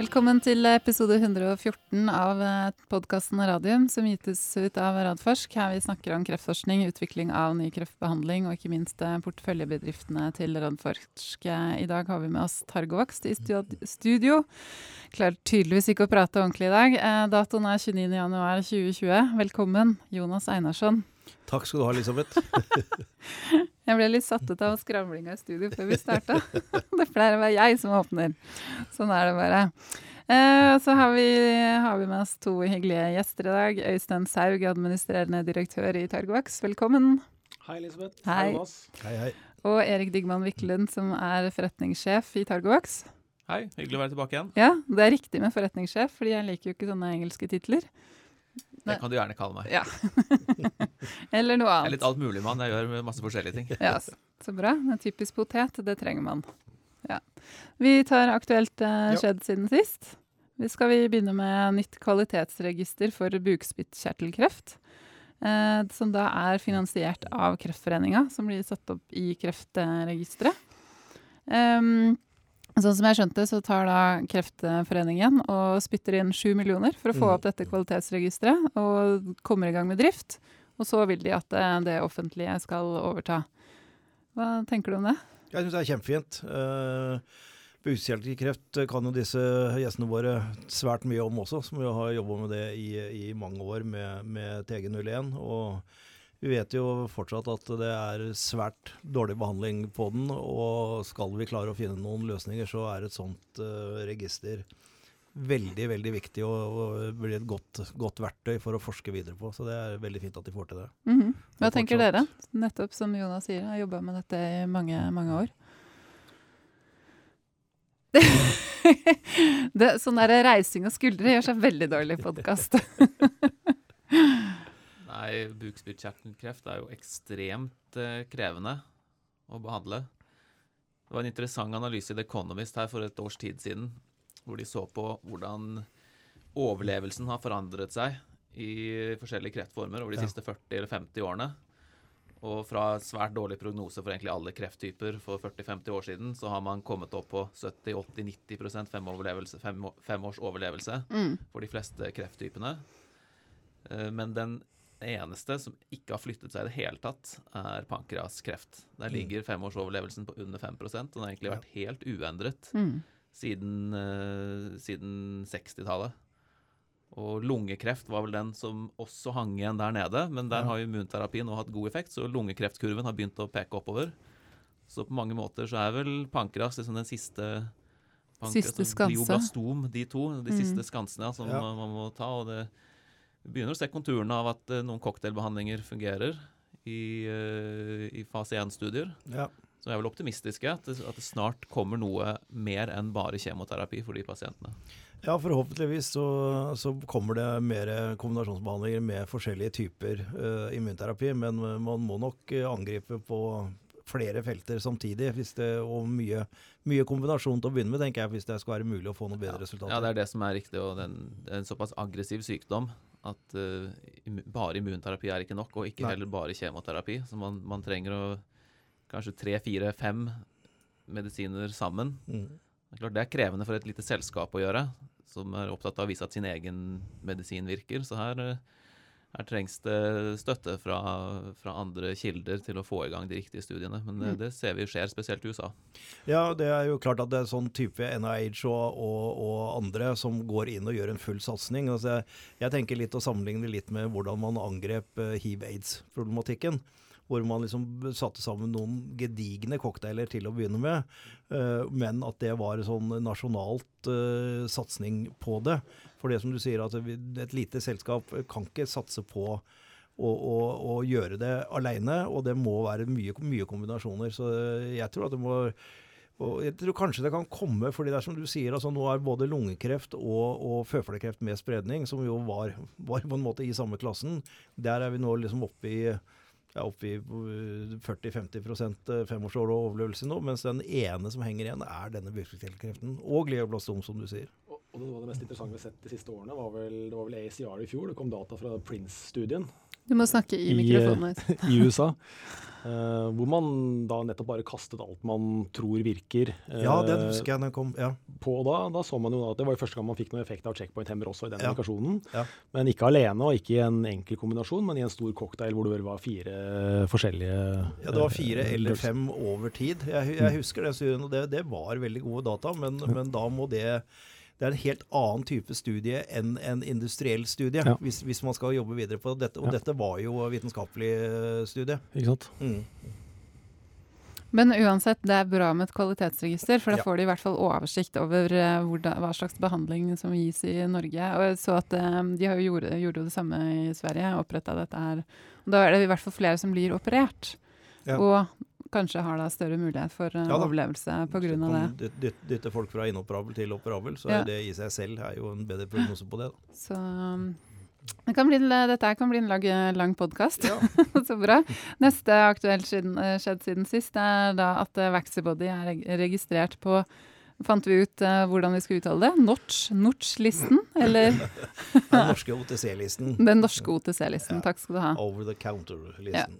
Velkommen til episode 114 av podkasten Radium, som gytes ut av Radforsk. Her vi snakker om kreftforskning, utvikling av ny kreftbehandling og ikke minst eh, porteføljebedriftene til Radforsk. I dag har vi med oss Targovakst i studio. Klarer tydeligvis ikke å prate ordentlig i dag. Eh, datoen er 29.1.2020. Velkommen, Jonas Einarsson. Takk skal du ha, Elisabeth. jeg ble litt satt ut av skravlinga i studio før vi starta. det pleier å være jeg som åpner. Sånn er det bare. Eh, så har vi, har vi, med oss to hyggelige gjester i dag. Øystein Saug, administrerende direktør i Targovax. Velkommen. Hei, Elisabeth. Hei. hei, hei. Og Erik Digman Wiklund, som er forretningssjef i Targovax. Hei, hyggelig å være tilbake igjen. Ja, det er riktig med forretningssjef, fordi jeg liker jo ikke sånne engelske titler. Det kan du gjerne kalle meg. Ja. Eller noe annet. Jeg er litt altmuligmann. Jeg gjør masse forskjellige ting. ja, så, så bra. En typisk potet, det trenger man. Ja. Vi tar aktuelt uh, skjedd siden sist. Vi skal vi begynne med nytt kvalitetsregister for bukspyttkjertelkreft. Eh, som da er finansiert av Kreftforeninga, som blir satt opp i Kreftregisteret. Um, Sånn som jeg skjønte, så tar da Kreftforeningen og spytter inn sju millioner for å få mm. opp dette kvalitetsregisteret, og kommer i gang med drift. Og så vil de at det, det offentlige skal overta. Hva tenker du om det? Jeg syns det er kjempefint. Uh, Bukspyttkjertelkreft kan jo disse gjestene våre svært mye om også, som jo har jobba med det i, i, mange år med, med TG01. og vi vet jo fortsatt at det er svært dårlig behandling på den, og skal vi klare å finne noen løsninger, så er et sånt uh, register veldig veldig viktig og, og blir et godt, godt, verktøy for å forske videre på. Så det er veldig fint at de får til det. Mm -hmm. Hva tenker dere? Nettopp som Jonas sier, har jobba med dette i mange, mange år. det, sånn der reising og skuldre gjør seg veldig dårlig i podkast. Nei, bukspyttkjertelkreft er jo ekstremt eh, krevende å behandle. Det var en interessant analyse i The Economist her for et års tid siden, hvor de så på hvordan overlevelsen har forandret seg i forskjellige kreftformer over de ja. siste 40 eller 50 årene. Og fra svært dårlig prognose for egentlig alle krefttyper for 40-50 år siden, så har man kommet opp på 70-80-90 fem, fem, fem, års overlevelse mm. for de fleste krefttypene. Eh, men den eneste som ikke har flyttet seg i det hele tatt, er pankreaskreft. Der mm. ligger femårsoverlevelsen på under 5% og den har egentlig vært helt uendret mm. siden, uh, siden 60-tallet. Og lungekreft var vel den som også hang igjen der nede, men der har immunterapi nå hatt god effekt, så lungekreftkurven har begynt å peke oppover. Så på mange måter så er vel pankreas liksom den siste Siste skanse. Glioblastom, de to, de mm. siste skansene ja, som ja. Man, må ta. og det begynner å se konturene av at uh, noen cocktailbehandlinger fungerer i, uh, i fase 1-studier. Ja. Så jeg er vel optimistiske at det, at det snart kommer noe mer enn bare kjemoterapi for de pasientene. Ja, forhåpentligvis så, så kommer det mer kombinasjonsbehandlinger med forskjellige typer uh, immunterapi. Men man må nok angripe på flere felter samtidig. Det, og mye, mye, kombinasjon til å begynne med, tenker jeg, hvis det skal være mulig å få noe bedre ja. resultater. Ja, det er det som er riktig. og Det er en såpass aggressiv sykdom at uh, bare immunterapi er ikke nok, og ikke Nei. heller bare kjemoterapi. Så man, man trenger å kanskje tre, fire, fem medisiner sammen. Mm. Det, er klart, det er krevende for et lite selskap å gjøre, som er opptatt av å vise at sin egen medisin virker. Så her uh, her trengs det støtte fra, fra, andre kilder til å få i gang de riktige studiene. Men det, mm. det, ser vi skjer, spesielt i USA. Ja, det er jo klart at det er sånn type NIH og, og, og andre som går inn og gjør en full satsing. Altså jeg, jeg, tenker litt å sammenligne litt med hvordan man angrep uh, hiv-aids-problematikken hvor man liksom satte sammen noen gedigne cocktailer til å begynne med, uh, men at det var sånn nasjonalt uh, satsing på det. For det som du sier, at et lite selskap kan ikke satse på å, gjøre det aleine, og det må være mye, mye kombinasjoner. Så jeg tror at det må og jeg tror kanskje det kan komme, fordi det er som du sier, altså nå er både lungekreft og, og føflekkreft med spredning, som jo var, var, på en måte i samme klassen. Der er vi nå liksom oppe i ja, oppe i 40-50 eh, femårsår og overlevelse nå, mens den ene som henger igjen, er denne bukspyttkjertelkreften. Og glioblastom, som du sier. Og, det. Noe av det mest interessante vi har sett de siste årene, var vel, det var vel ACR i fjor. Det kom data fra Prince-studien Du må snakke i I, eh, mikrofonen. i USA. Uh, hvor man da nettopp bare kastet alt man tror virker. Uh, Ja, det husker jeg den kom. Ja. på. Da, da så man jo at det var jo første gang man fikk noen effekt av checkpoint-hemmer også i den Ja. indikasjonen. Ja. Men ikke alene og ikke i en enkel kombinasjon, men i en stor cocktail hvor det var fire forskjellige Ja, det var fire uh, eller fem over tid. Jeg, jeg husker det, og det, det var veldig gode data, men, men da må det det er en helt annen type studie enn en industriell studie, Ja. hvis, hvis man skal jobbe videre på dette. Og Ja. dette var jo vitenskapelig eh, studie. Ikke sant? Mm. Men uansett, det er bra med et kvalitetsregister, for da Ja. får de i hvert fall oversikt over eh, hvordan, hva slags behandling som gis i Norge. Og jeg så at eh, de har jo gjorde, gjorde jo det samme i Sverige, oppretta dette her. Og da er det i hvert fall flere som blir operert. Ja. Og kanskje har da større mulighet for eh, Ja overlevelse pga. det. kan dyt- dyt- Dytte folk fra inoperabel til operabel, så Ja. er det i seg selv er jo en bedre prognose på det. Da. Så um, det kan bli, dette kan bli en lag, lang podkast. Ja. Så bra. Neste aktuelt eh, skjedd siden sist er da at uh, Vaxibody er registrert på Fant vi ut uh, hvordan vi skulle uttale det? Notch? Notch-listen? Eller Den norske OTC-listen. den norske OTC-listen. Ja. Takk skal du ha. Over the counter-listen.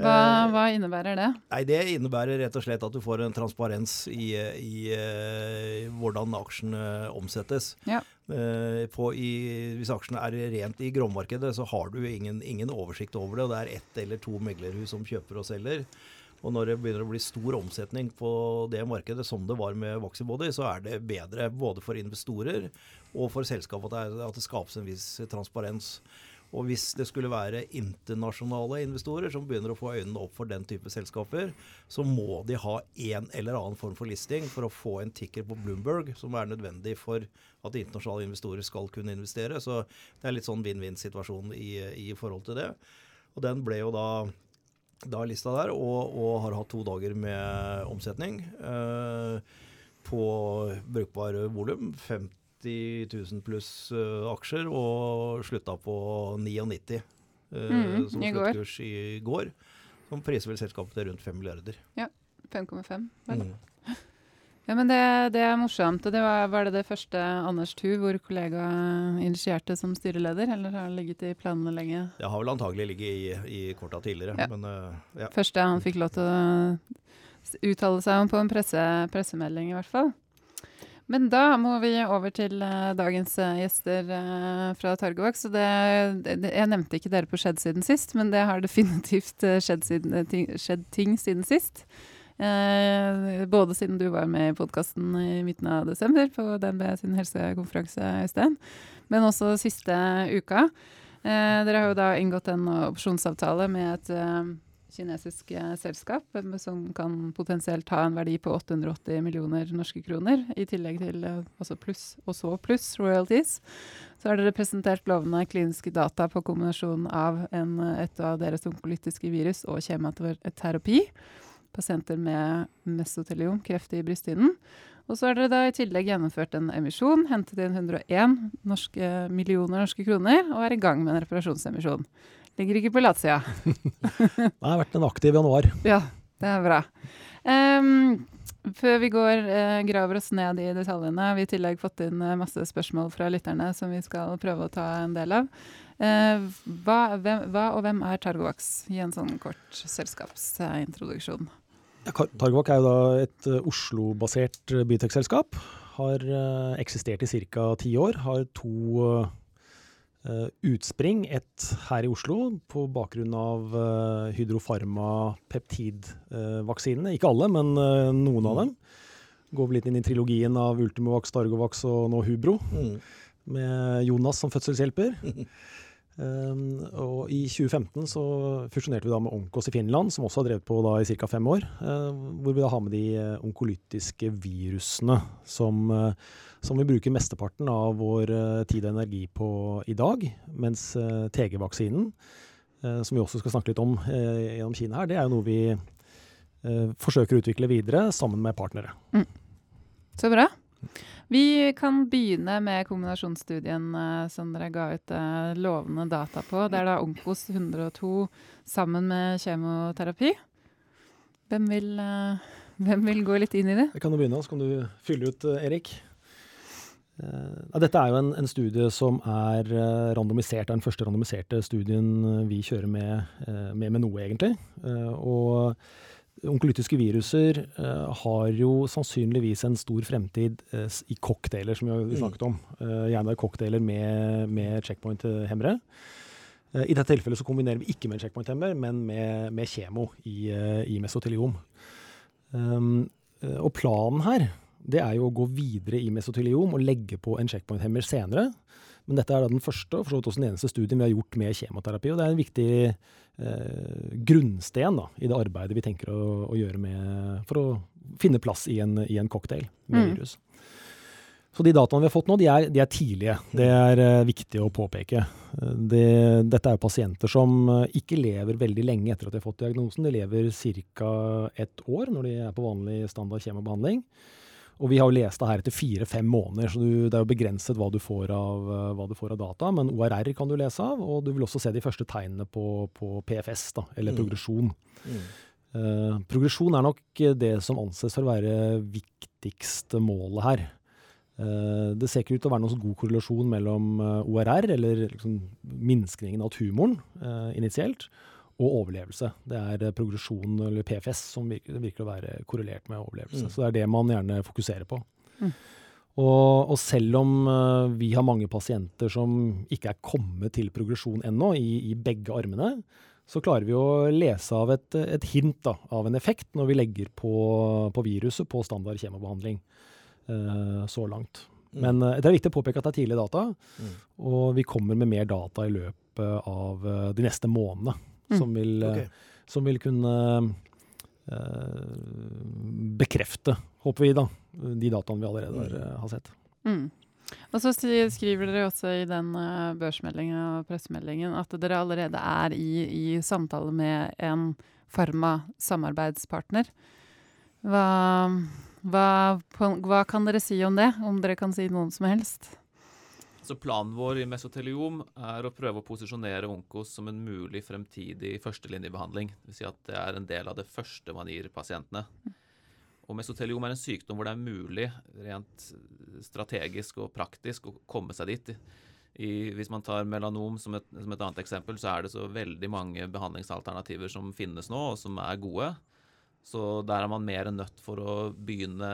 Hva, Eh, hva innebærer det? Nei, Det innebærer rett og slett at du får en transparens i, i i hvordan aksjene omsettes. Ja. Eh, på i, hvis aksjene er rent i gråmarkedet, så har du ingen, ingen oversikt over det. og Det er ett eller to meglerhus som kjøper og selger. Og når det begynner å bli stor omsetning på det markedet, som det var med Voxybody, så er det bedre både for investorer og for selskapet at det, at det skapes en viss transparens. Og hvis det skulle være internasjonale investorer som begynner å få øynene opp for den type selskaper, så må de ha en eller annen form for listing for å få en ticker på Bloomberg, som er nødvendig for at internasjonale investorer skal kunne investere. Så det er litt sånn vinn-vinn-situasjon i, i forhold til det. Og den ble jo da da lista der, og, og har hatt to dager med omsetning eh, på brukbar volum. 50 000 pluss eh, aksjer, og slutta på 99 eh, Mhm, som sluttkurs i går. Som priser vel selskapet til rundt 5 milliarder. 5,5? vel? Mm. Ja, men det, det er morsomt. Og det var, var det det første Anders Thu, vår kollega, initierte som styreleder? Eller har han ligget i planene lenge? Det har vel antagelig ligget i, i korta tidligere, Ja. men eh, ja. Første han fikk lov til å uttale seg om på en presse, pressemelding, i hvert fall. Men da må vi over til uh, dagens uh, gjester uh, fra Torgevåg. Så det, det, jeg nevnte ikke dere på Skjedd siden sist, men det har definitivt skjedd, siden, ting, skjedd ting siden sist. Både siden du var med i podkasten i midten av desember på DNB sin helsekonferanse, Øystein, men også siste uka. Dere har jo da inngått en opsjonsavtale med et kinesisk eh, selskap eh, som kan potensielt ha en verdi på 880 millioner norske kroner, i tillegg til eh, også pluss, og så pluss royalties. Så har dere presentert lovende kliniske data på kombinasjonen av en, et av deres onkolytiske virus og kjematerapi. Pasienter med mesotelium, kreft i brysthinnen. Og så har dere da i tillegg gjennomført en emisjon, hentet inn 101 norske, millioner norske kroner, og er i gang med en reparasjonsemisjon. Ligger ikke på latsida. Det har vært en aktiv januar. Ja, det er bra. Um, før vi går, uh, graver oss ned i detaljene, har vi i tillegg fått inn eh, masse spørsmål fra lytterne som vi skal prøve å ta en del av. Uh, hva, hvem, hva og hvem er Targovax? Gi en sånn kort selskapsintroduksjon. Ja, Targovac er jo da et Oslo-basert bytek-selskap. Har eksistert i ca. ti år. Har to utspring. Et her i Oslo på bakgrunn av uh, Hydrofarma peptidvaksinene. Ikke alle, men eh, noen av dem. Går vel litt inn i trilogien av Ultimovax, Dargovax og nå Hubro, Mm. med Jonas som fødselshjelper. Um, og I 2015 så fusjonerte vi da med Onkos i Finland, som også har drevet på da i ca. fem år. Uh, hvor vi da har med de eh, onkolytiske virusene som, eh, som vi bruker mesteparten av vår eh, tid og energi på i dag. Mens eh, TG-vaksinen, eh, som vi også skal snakke litt om gjennom Kina her, det er jo noe vi forsøker å utvikle videre sammen med partnere. Så bra. Vi kan begynne med kombinasjonsstudien eh, som dere ga ut eh, lovende data på. Det er da Onkos 102 sammen med kjemoterapi. Hvem vil, eh, hvem vil gå litt inn i det? Jeg kan jo begynne, så kan du fylle ut, Erik. Uh, dette er jo en, en, studie som er uh, randomisert. Det er den første randomiserte studien vi kjører med, uh, med, med noe, egentlig. og onkolytiske viruser har jo sannsynligvis en stor fremtid i cocktailer, som vi har mm. snakket om. gjerne cocktailer med, med checkpoint-hemmere. I dette tilfellet så kombinerer vi ikke med checkpoint-hemmer, men med, med kjemo i, i mesoteliom. Um, og planen her det er jo å gå videre i mesoteliom og legge på en checkpoint-hemmer senere. Men dette er da den første og for så vidt også den eneste studien vi har gjort med kjemoterapi. Og det er en viktig eh, grunnsten da, i det arbeidet vi tenker å, å, gjøre med for å finne plass i en, i en cocktail med mm. virus. Så de dataene vi har fått nå, de er, de er tidlige. Det er uh, viktig å påpeke. Det, dette er jo pasienter som uh, ikke lever veldig lenge etter at de har fått diagnosen. De lever ca. ett år når de er på vanlig standard kjemobehandling. Og vi har jo lest det her etter fire-fem måneder, så du, det er jo begrenset hva du, av, uh, hva du, får av, data. Men ORR kan du lese av, og du vil også se de første tegnene på, på PFS, da, eller mm. progresjon. Mm. Uh, progresjon er nok det som anses for å være viktigste målet her. Uh, det ser ikke ut til å være noen god korrelasjon mellom ORR, eller liksom minskningen av tumoren initielt, og overlevelse. Det er eh, progresjon, eller PFS, som virker, virker, å være korrelert med overlevelse. Mm. Så det er det man gjerne fokuserer på. Mm. Og, og, selv om uh, vi har mange pasienter som ikke er kommet til progresjon ennå, i, i, begge armene, så klarer vi å lese av et, et hint da, av en effekt når vi legger på, på viruset på standard kjemobehandling uh, så langt. Mm. Men uh, det er viktig å påpeke at det er tidlige data, mm. og vi kommer med mer data i løpet av de neste månedene. Mm. som, vil, okay. som vil kunne uh, bekrefte, håper vi, da, de dataene vi allerede har, mm. har sett. Mm. Og så skriver dere også i den uh, børsmeldingen og pressemeldingen at dere allerede er i, i samtale med en farma-samarbeidspartner. Hva, hva, hva, kan dere si om det, om dere kan si noen som helst? Så planen vår i mesoteliom er å prøve å posisjonere Onkos som en mulig fremtidig førstelinjebehandling. Dvs. Si at det er en del av det første man gir pasientene. Og mesoteliom er en sykdom hvor det er mulig rent strategisk og praktisk å komme seg dit. I, hvis man tar melanom som et, som et annet eksempel, så er det så veldig mange behandlingsalternativer som finnes nå, og som er gode. Så der er man mer enn nødt for å begynne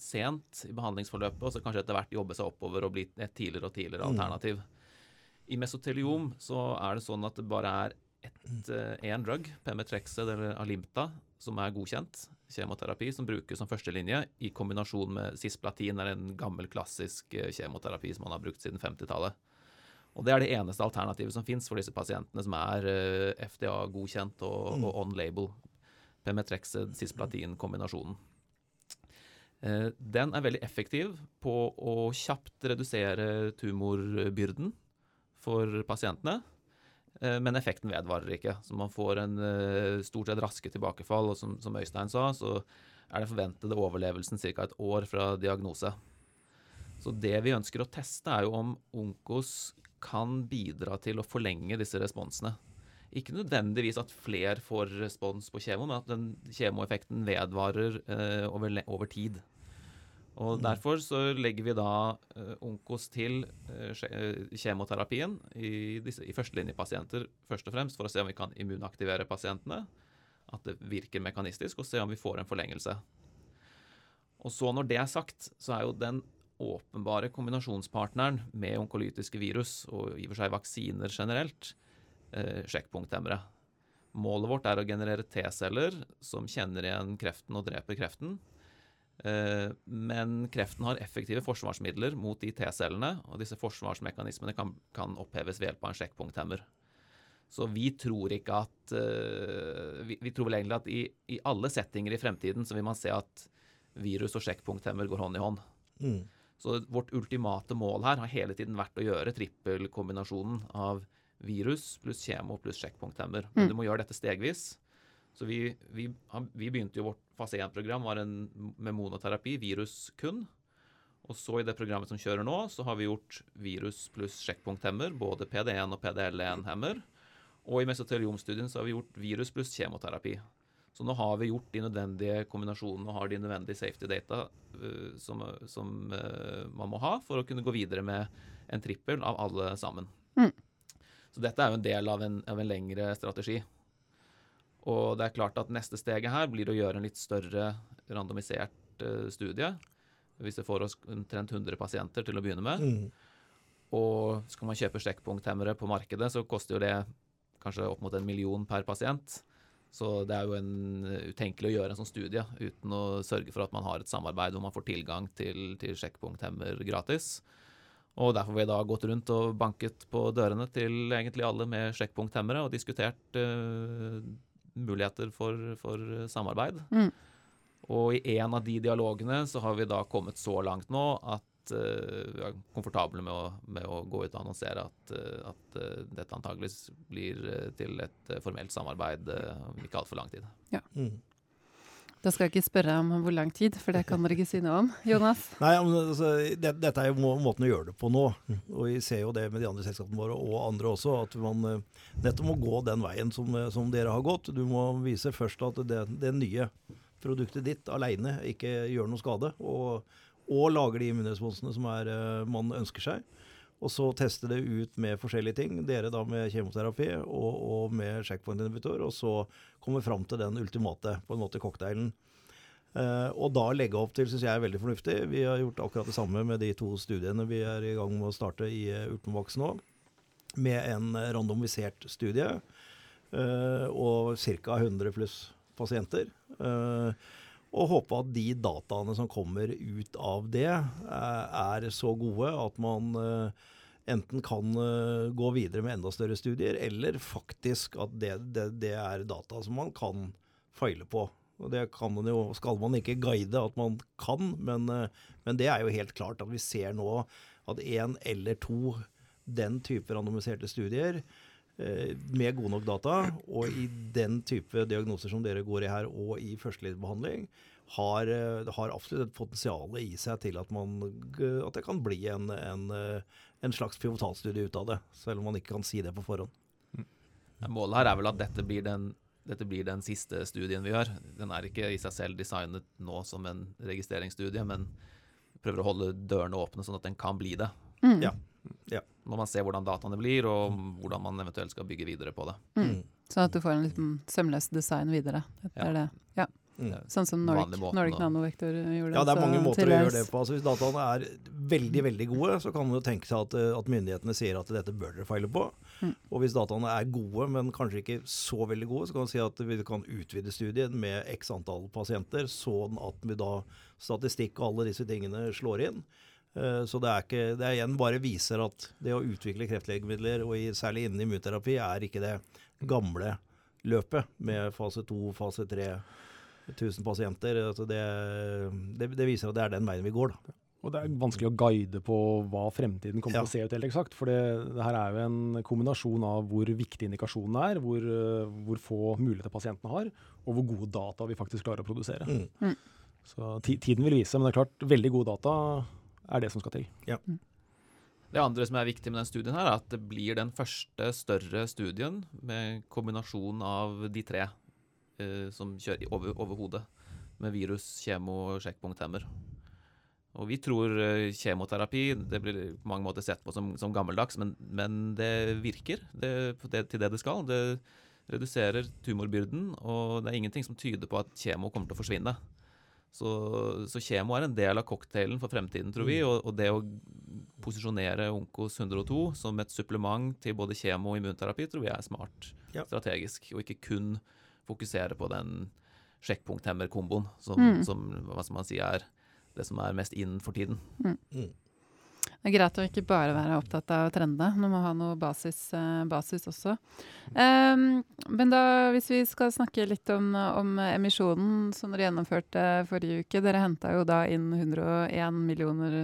sent i behandlingsforløpet, og så kanskje etter hvert jobbe seg oppover og bli et tidligere og tidligere mm. alternativ. I mesoteliom så er det sånn at det bare er én drug, Pemetrexed eller Alimta, som er godkjent kjemoterapi, som brukes som førstelinje i kombinasjon med cisplatin, eller en gammel, klassisk eh, kjemoterapi som man har brukt siden 50-tallet. Og Det er det eneste alternativet som fins for disse pasientene som er eh, FDA-godkjent og, mm. og on label Pemetrexed, cisplatin-kombinasjonen. Eh, den er veldig effektiv på å kjapt redusere tumorbyrden for pasientene. Eh, men effekten vedvarer ikke. Så man får en eh, stort sett raske tilbakefall. Og som, som Øystein sa, så er den forventede overlevelsen ca. et år fra diagnose. Så det vi ønsker å teste, er jo om Onkos kan bidra til å forlenge disse responsene. Ikke nødvendigvis at flere får respons på kjemo, men at den kjemoeffekten vedvarer eh, over, over, tid. Og mm. Derfor så legger vi da eh, Onkos til eh, eh, kjemoterapien i, disse, i førstelinjepasienter først og fremst, for å se om vi kan immunaktivere pasientene. At det virker mekanistisk, og se om vi får en forlengelse. Og så Når det er sagt, så er jo den åpenbare kombinasjonspartneren med onkolytiske virus, og i og for seg vaksiner generelt, eh, sjekkpunkthemmere. Målet vårt er å generere T-celler som kjenner igjen kreften og dreper kreften. Eh, men kreften har effektive forsvarsmidler mot de T-cellene, og disse forsvarsmekanismene kan, kan, oppheves ved hjelp av en sjekkpunkthemmer. Så vi tror ikke at uh, vi, vi, tror vel egentlig at i, i, alle settinger i fremtiden så vil man se at virus og sjekkpunkthemmer går hånd i hånd. Mm. Så vårt ultimate mål her har hele tiden vært å gjøre trippelkombinasjonen av virus pluss kjemo pluss sjekkpunkthemmer. Men mm. du må gjøre dette stegvis. Så vi, vi, vi begynte jo vårt fase 1-program med monoterapi, virus kun. Og så i det programmet som kjører nå, så har vi gjort virus pluss sjekkpunkthemmer, både PD1 og PDL1-hemmer. Og i mesoteliomstudien så har vi gjort virus pluss kjemoterapi. Så nå har vi gjort de nødvendige kombinasjonene og har de nødvendige safety data uh, som, som uh, man må ha for å kunne gå videre med en trippel av alle sammen. Mm. Så dette er jo en del av en, av en lengre strategi. Og det er klart at neste steget her blir å gjøre en litt større randomisert uh, studie. Hvis det får oss omtrent 100 pasienter til å begynne med. Mm. Og skal man kjøpe sjekkpunkthemmere på markedet, så koster jo det kanskje opp mot en million per pasient. Så det er jo en, utenkelig å gjøre en sånn studie uten å sørge for at man har et samarbeid hvor man får tilgang til, til sjekkpunkthemmer gratis. Og derfor har vi da gått rundt og banket på dørene til egentlig alle med sjekkpunkthemmere og diskutert uh, muligheter for, for samarbeid. Mm. Og i en av de dialogene så har vi da kommet så langt nå at uh, vi er komfortable med å, med å, gå ut og annonsere at, uh, at uh, dette antageligvis blir til et formelt samarbeid om ikke altfor lang tid. Ja. Mm. Da skal jeg ikke spørre om hvor lang tid, for det kan dere ikke si noe om. Jonas? Nei, altså, det, Dette er jo måten å gjøre det på nå. Og vi ser jo det med de andre selskapene våre og andre også, at man nettopp må gå den veien som, som dere har gått. Du må vise først at det, det nye produktet ditt alene ikke gjør noe skade, og, og lager de immunresponsene som er, man ønsker seg. Og så teste det ut med forskjellige ting. Dere da med kjemoterapi og, og med checkpoint-inhibitor. Og så komme fram til den ultimate på en måte cocktailen. Uh, og da legge opp til, syns jeg er veldig fornuftig. Vi har gjort akkurat det samme med de to studiene vi er i gang med å starte i Urtenvaks nå. Med en randomisert studie uh, og ca. 100 pluss pasienter. Uh, og håpe at de dataene som kommer ut av det, er så gode at man enten kan gå videre med enda større studier, eller faktisk at det, det, det er data som man kan feile på. Og Det kan man jo, skal man ikke guide at man kan, men, men det er jo helt klart at vi ser nå at én eller to den type randomiserte studier med gode nok data, og i den type diagnoser som dere går i her, og i førstelinjebehandling, har, har absolutt et potensial i seg til at, man, at det kan bli en, en, en, slags pivotalstudie ut av det, selv om man ikke kan si det på forhånd. Målet her er vel at dette blir, den, dette blir den siste studien vi gjør. Den er ikke i seg selv designet nå som en registreringsstudie, men prøver å holde dørene åpne sånn at den kan bli det. Mm. Ja. Ja. Når man ser hvordan dataene blir, og hvordan man eventuelt skal bygge videre på det. Mm. Sånn at du får en liten sømløs design videre etter Ja. det. Ja. Mm. Sånn som Nordic, Nordic Nanovektor gjorde Ja, det er så mange måter å gjøre det på. Altså, hvis dataene er veldig veldig gode, så kan man jo tenke seg at, eh, at myndighetene sier at dette bør dere feile på. Mm. Og hvis dataene er gode, men kanskje ikke så veldig gode, så kan man si at vi kan utvide studien med x antall pasienter, sånn at vi da statistikk og alle disse tingene slår inn. Eh, Så det er, ikke, det er igjen bare viser at det å utvikle kreftlegemidler, og i, særlig innen immunterapi, er ikke det gamle løpet med fase to, fase tre, 1000 pasienter. Altså det, det, det viser at det er den veien vi går. Da. Og det er vanskelig å guide på hva fremtiden kommer Ja. til å se ut helt eksakt. For det, det her er jo en kombinasjon av hvor viktig indikasjonen er, hvor, øh, hvor få muligheter pasientene har, og hvor gode data vi faktisk klarer å produsere. Mm. Så tiden vil vise, men det er klart, veldig gode data er det som skal til. Det andre som er viktig med den studien, her, er at det blir den første større studien med kombinasjon av de tre eh, som kjører over, over hodet, med virus, kjemo og sjekkpunkthemmer. Og vi tror eh, kjemoterapi det blir på mange måter sett på som, som gammeldags, men, men det virker det, det, til det det skal. Det reduserer tumorbyrden, og det er ingenting som tyder på at kjemo kommer til å forsvinne. Så, så kjemo er en del av cocktailen for fremtiden, tror vi. Og, og det å posisjonere Onkos 102 som et supplement til både kjemo og immunterapi, tror vi er smart Ja. strategisk. Og ikke kun fokusere på den sjekkpunkthemmer-komboen, som, Mm. som hva skal man si, er det som er mest innenfor for tiden. Mm. Det er greit å ikke bare være opptatt av trendene. Man må ha noe basis, eh, basis også. Um, men da, hvis vi skal snakke litt om, om emisjonen som dere gjennomførte forrige uke. Dere henta jo da inn 101 millioner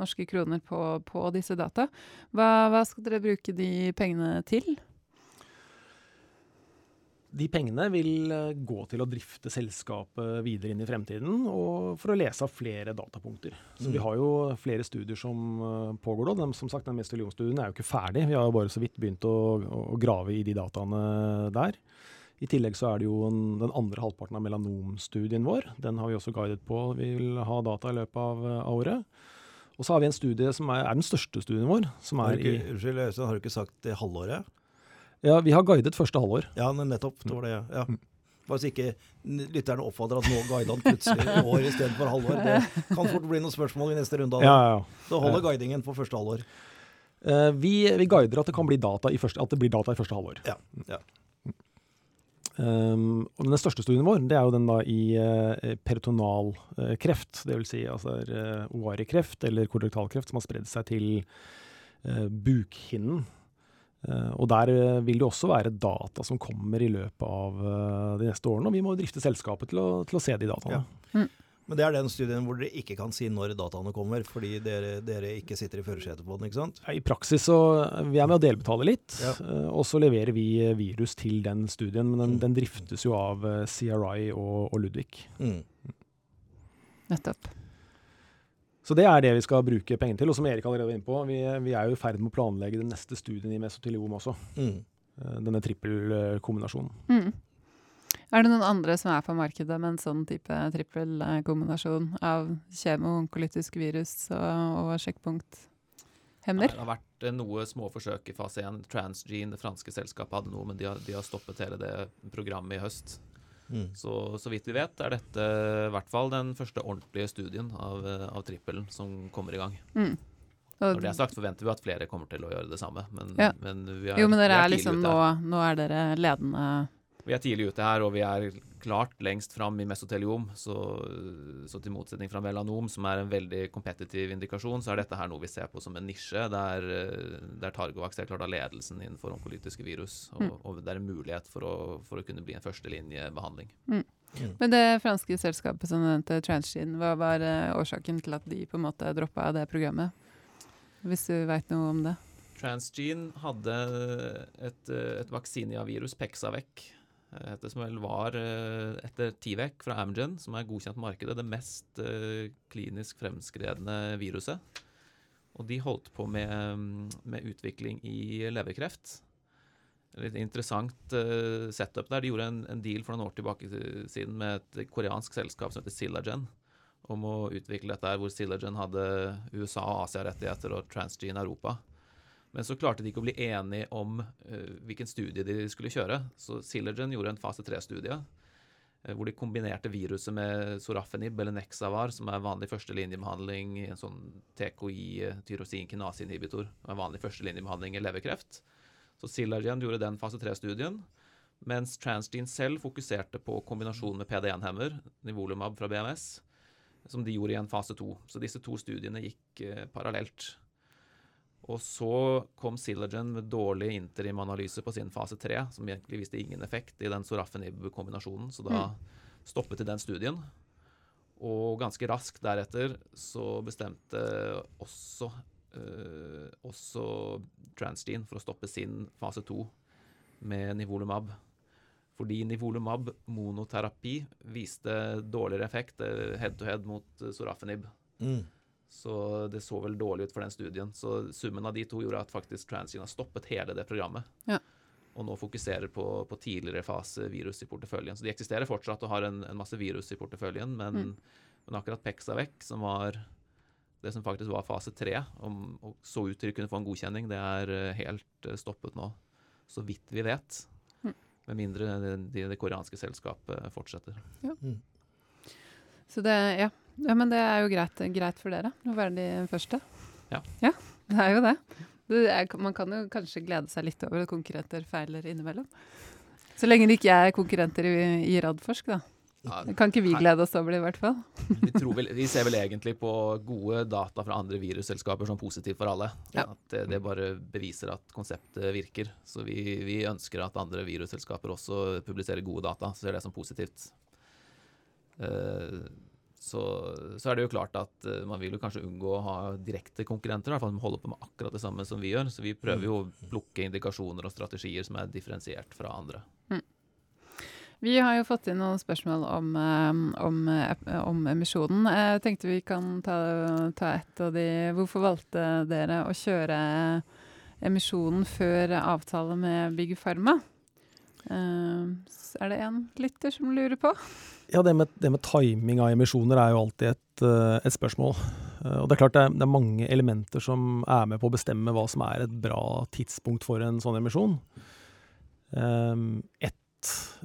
norske kroner på, på disse data. Hva, hva skal dere bruke de pengene til? De pengene vil eh, gå til å drifte selskapet videre inn i fremtiden, og for å lese av flere datapunkter. Så vi Mm. har jo flere studier som eh, pågår nå. Som sagt, den mestillionstudien er jo ikke ferdig. Vi har jo bare så vidt begynt å, å, grave i de dataene der. I tillegg så er det jo en, den andre halvparten av melanomstudien vår. Den har vi også guidet på. Vi vil ha data i løpet av, av året. Og så har vi en studie som er, er den største studien vår. Som Har er ikke, i, unnskyld, har du ikke sagt det halvåret? Ja, vi har guidet første halvår. Ja, nettopp. Det var det. Ja. Mm. Bare så ikke lytterne oppfatter at nå guider han plutselig i år istedenfor halvår. Det kan fort bli noen spørsmål i neste runde. Ja, ja, ja. Så holder guidingen på første halvår. Uh, vi, vi guider at det kan bli data i første, at det blir data i første halvår. Ja, ja. Um, og den største studien vår det er jo den da i uh, peritonalkreft. Uh, Dvs. Si, altså uh, ovarikreft eller kolorektalkreft som har spredd seg til uh, bukhinnen. Uh, og der uh, vil det også være data som kommer i løpet av uh, de neste årene. Og vi må drifte selskapet til å, til å se de dataene. Ja. Men det er den studien hvor dere ikke kan si når dataene kommer, fordi dere, dere ikke sitter i førersetet på den, ikke sant? I praksis så vi er med å delbetale litt, Ja. og så leverer vi virus til den studien. Men den, Mm. den driftes jo av CRI og, og Ludvig. Mm. Nettopp. Så det er det vi skal bruke penger til. Og som Erik allerede var inne på, vi, vi er jo i ferd med å planlegge den neste studien i mesoteliom også. Mm. eh, Denne trippelkombinasjonen. Mm. Er det noen andre som er på markedet med en sånn type trippelkombinasjon av kjemo, onkolytisk virus og, og sjekkpunkthemmer? Det har vært eh, noe små forsøk i fase 1. Transgene, det franske selskapet, hadde noe, men de har, de har stoppet hele det programmet i høst. Mm. Så, så vidt vi vet, er dette i hvert fall den første ordentlige studien av, av trippelen som kommer i gang. Mm. Når det er sagt, forventer vi at flere kommer til å gjøre det samme. Men, Ja. men vi er, jo, men dere er tidlig liksom nå, nå er dere ledende Vi er tidlig ute her, og vi er klart lengst fram i mesoteliom. Så, så til motsetning fra melanom, som er en veldig kompetitiv indikasjon, så er dette her noe vi ser på som en nisje, der, der Targovax er klart av ledelsen innenfor onkolytiske virus. Og, Mm. og det er en mulighet for å, for å kunne bli en førstelinjebehandling. Mm. Men det franske selskapet som nevnte, Transgene, hva var eh, årsaken til at de på en måte droppa det programmet? Hvis du veit noe om det? Transgene hadde et, et vaksinevirus, Pexavec, heter som vel var eh, etter Tivek fra Amgen, som er godkjent markedet, det mest eh, klinisk fremskredne viruset. Og de holdt på med, mm, med utvikling i leverkreft. Litt interessant eh, setup der. De gjorde en, en deal for noen år tilbake siden med et koreansk selskap som heter Silagen, om å utvikle dette her, hvor Silagen hadde USA og Asia-rettigheter og Transgene Europa. Men så klarte de ikke å bli enige om eh, hvilken studie de skulle kjøre. Så Silergen gjorde en fase 3-studie eh, hvor de kombinerte viruset med sorafenib eller Nexavar, som er vanlig førstelinjebehandling i en sånn TKI, eh, som er vanlig førstelinjebehandling i leverkreft. Så Silagen gjorde den fase 3-studien, mens Transgene selv fokuserte på kombinasjon med PD1-hemmer, Nivolumab fra BMS, som de gjorde i en fase 2. Så disse to studiene gikk parallelt. Og så kom Silagen med dårlig interimanalyse på sin fase 3, som egentlig viste ingen effekt i den sorafenib-kombinasjonen, så da stoppet de den studien. Og ganske raskt deretter så bestemte også, øh, også Transgene for å stoppe sin fase 2 med Nivolumab. Fordi Nivolumab monoterapi viste dårligere effekt eh, head-to-head mot eh, sorafenib. Mm. Så det så vel dårlig ut for den studien. Så summen av de to gjorde at faktisk Transgene har stoppet hele det programmet. Ja. Og nå fokuserer på, på tidligere fase virus i porteføljen. Så de eksisterer fortsatt og har en, en masse virus i porteføljen, men, Mm. men akkurat Pexavec, som var det som faktisk var fase tre, og så ut til å kunne få en godkjenning, det er eh, helt eh, stoppet nå. Så vidt vi vet. Mm. Med mindre det, det, koreanske selskapet fortsetter. Så det, ja. Ja, men det er jo greit, greit for dere å være de første. Ja. ja det er jo det. det er, man kan jo kanskje glede seg litt over at konkurrenter feiler innimellom. Så lenge det ikke er konkurrenter i, i Radforsk, da. Ja, Det kan ikke vi glede oss over, det, i hvert fall. vi, tror vel, vi ser vel egentlig på gode data fra andre virusselskaper som positivt for alle. Ja. At det, det bare beviser at konseptet virker. Så vi, vi ønsker at andre virusselskaper også publiserer gode data. Ser det som positivt. Eh, så, så er det jo klart at eh, man vil jo kanskje unngå å ha direkte konkurrenter, i hvert fall som holder på med akkurat det samme som vi gjør. Så vi prøver jo å plukke indikasjoner og strategier som er differensiert fra andre. Vi har jo fått inn noen spørsmål om, eh, om, eh, om emisjonen. Jeg tenkte vi kan ta, ta ett av de. Hvorfor valgte dere å kjøre emisjonen før avtale med Big Pharma? Uh, er det en lytter som lurer på? Ja, det med, det med timing av emisjoner er jo alltid et, uh, et spørsmål. Uh, og Det er klart det er, det er, mange elementer som er med på å bestemme hva som er et bra tidspunkt for en sånn emisjon. Um, et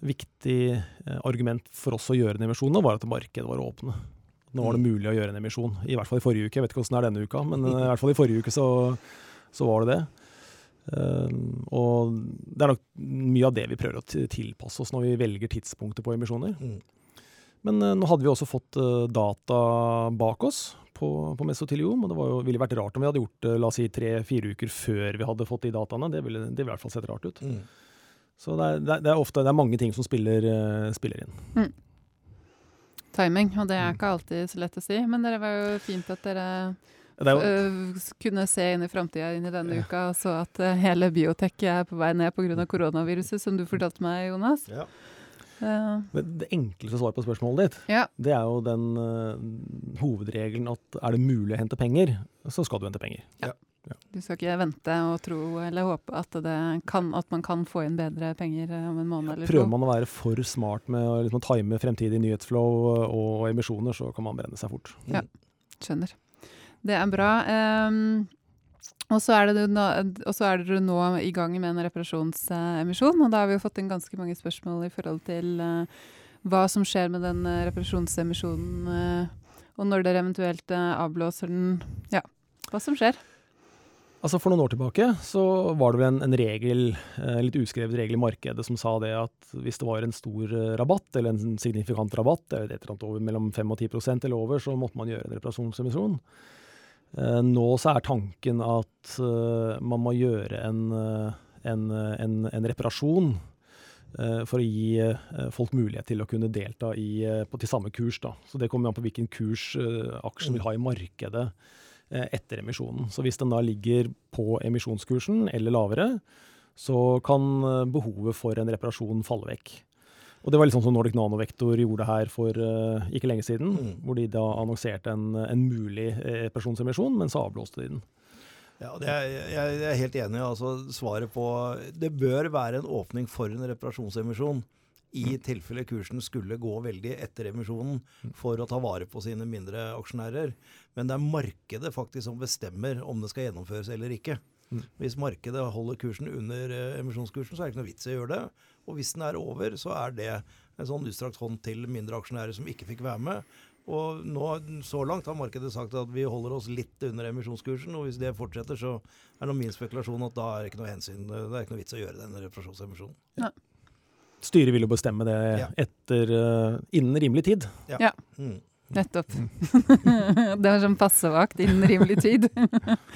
viktig argument for oss å gjøre en emisjon var at markedet var åpne. Nå var det mm. mulig å gjøre en emisjon. I hvert fall i forrige uke. Jeg vet ikke hvordan det er denne uka, men i hvert fall i forrige uke så, så var det det. Um, og det er nok mye av det vi prøver å tilpasse oss når vi velger tidspunktet på emisjoner. Mm. Men uh, nå hadde vi også fått uh, data bak oss på, på Mesotilium, og det jo, ville vært rart om vi hadde gjort det la oss si tre-fire uker før vi hadde fått de dataene. Det ville, det ville i hvert fall sett rart ut. Mm. Så det er, det er, ofte det er mange ting som spiller, uh, spiller inn. Mm. Timing, og det er ikke alltid så lett å si. Men det var jo fint at dere jo... Uh, kunne se inn i framtida inn i denne ja. uka og så at uh, hele biotek er på vei ned pga. koronaviruset, som du fortalte meg, Jonas. Ja. Uh, det enkleste svaret på spørsmålet ditt, ja. det er jo den hovedregelen at er det mulig å hente penger, så skal du hente penger. Ja. Du skal ikke vente og tro eller håpe at, kan, at, man kan få inn bedre penger om en måned eller to. Prøver man å være for smart med å liksom, time fremtidig nyhetsflow og emisjoner, så kan man brenne seg fort. Ja, skjønner. Det er bra. Um, og så er, dere nå i gang med en reparasjonsemisjon, og da har vi jo fått inn ganske mange spørsmål i forhold til uh, hva som skjer med den uh, reparasjonsemisjonen, uh, og når dere eventuelt avblåser den. Ja, hva som skjer. Altså For noen år tilbake så var det vel en, en regel, litt uskrevet regel i markedet som sa det at hvis det var en stor rabatt, eller en signifikant rabatt, eller et eller annet over mellom 5 og 10% eller over, så måtte man gjøre en reparasjonsemisjon. Eh, nå så er tanken at eh, man må gjøre en, eh, en, en, en reparasjon for å gi folk mulighet til å kunne delta i, på, til samme kurs. Da. Så Det kommer an på hvilken kurs aksjen vil ha i markedet etter emisjonen. Så Hvis den da ligger på emisjonskursen eller lavere, så kan behovet for en reparasjon falle vekk. Og Det var liksom som Nordic Nanovektor gjorde her for uh, ikke lenge siden. Mm. Hvor de da annonserte en, en mulig eh, personsemisjon, men så avblåste de den. Ja, er, jeg, er helt enig. altså Svaret på Det bør være en åpning for en reparasjonsemisjon i mm. tilfelle kursen skulle gå veldig etter emisjonen mm. for å ta vare på sine mindre aksjonærer. Men det er markedet faktisk som bestemmer om det skal gjennomføres eller ikke. Mm. Hvis markedet holder kursen under eh, emisjonskursen, så er det ikke noe vits i å gjøre det. Og hvis den er over, så er det en sånn utstrakt hånd til mindre aksjonærer som ikke fikk være med. Og nå, så langt har markedet sagt at vi holder oss litt under emisjonskursen. Og hvis det fortsetter, så er det min spekulasjon at da er det ikke noe hensyn, det er ikke noe vits å gjøre den reparasjonsemisjonen. Ja. Styret vil jo bestemme det ja. etter, uh, innen rimelig tid. Ja. ja. Mm. Nettopp. Mm. det var sånn passevakt innen rimelig tid.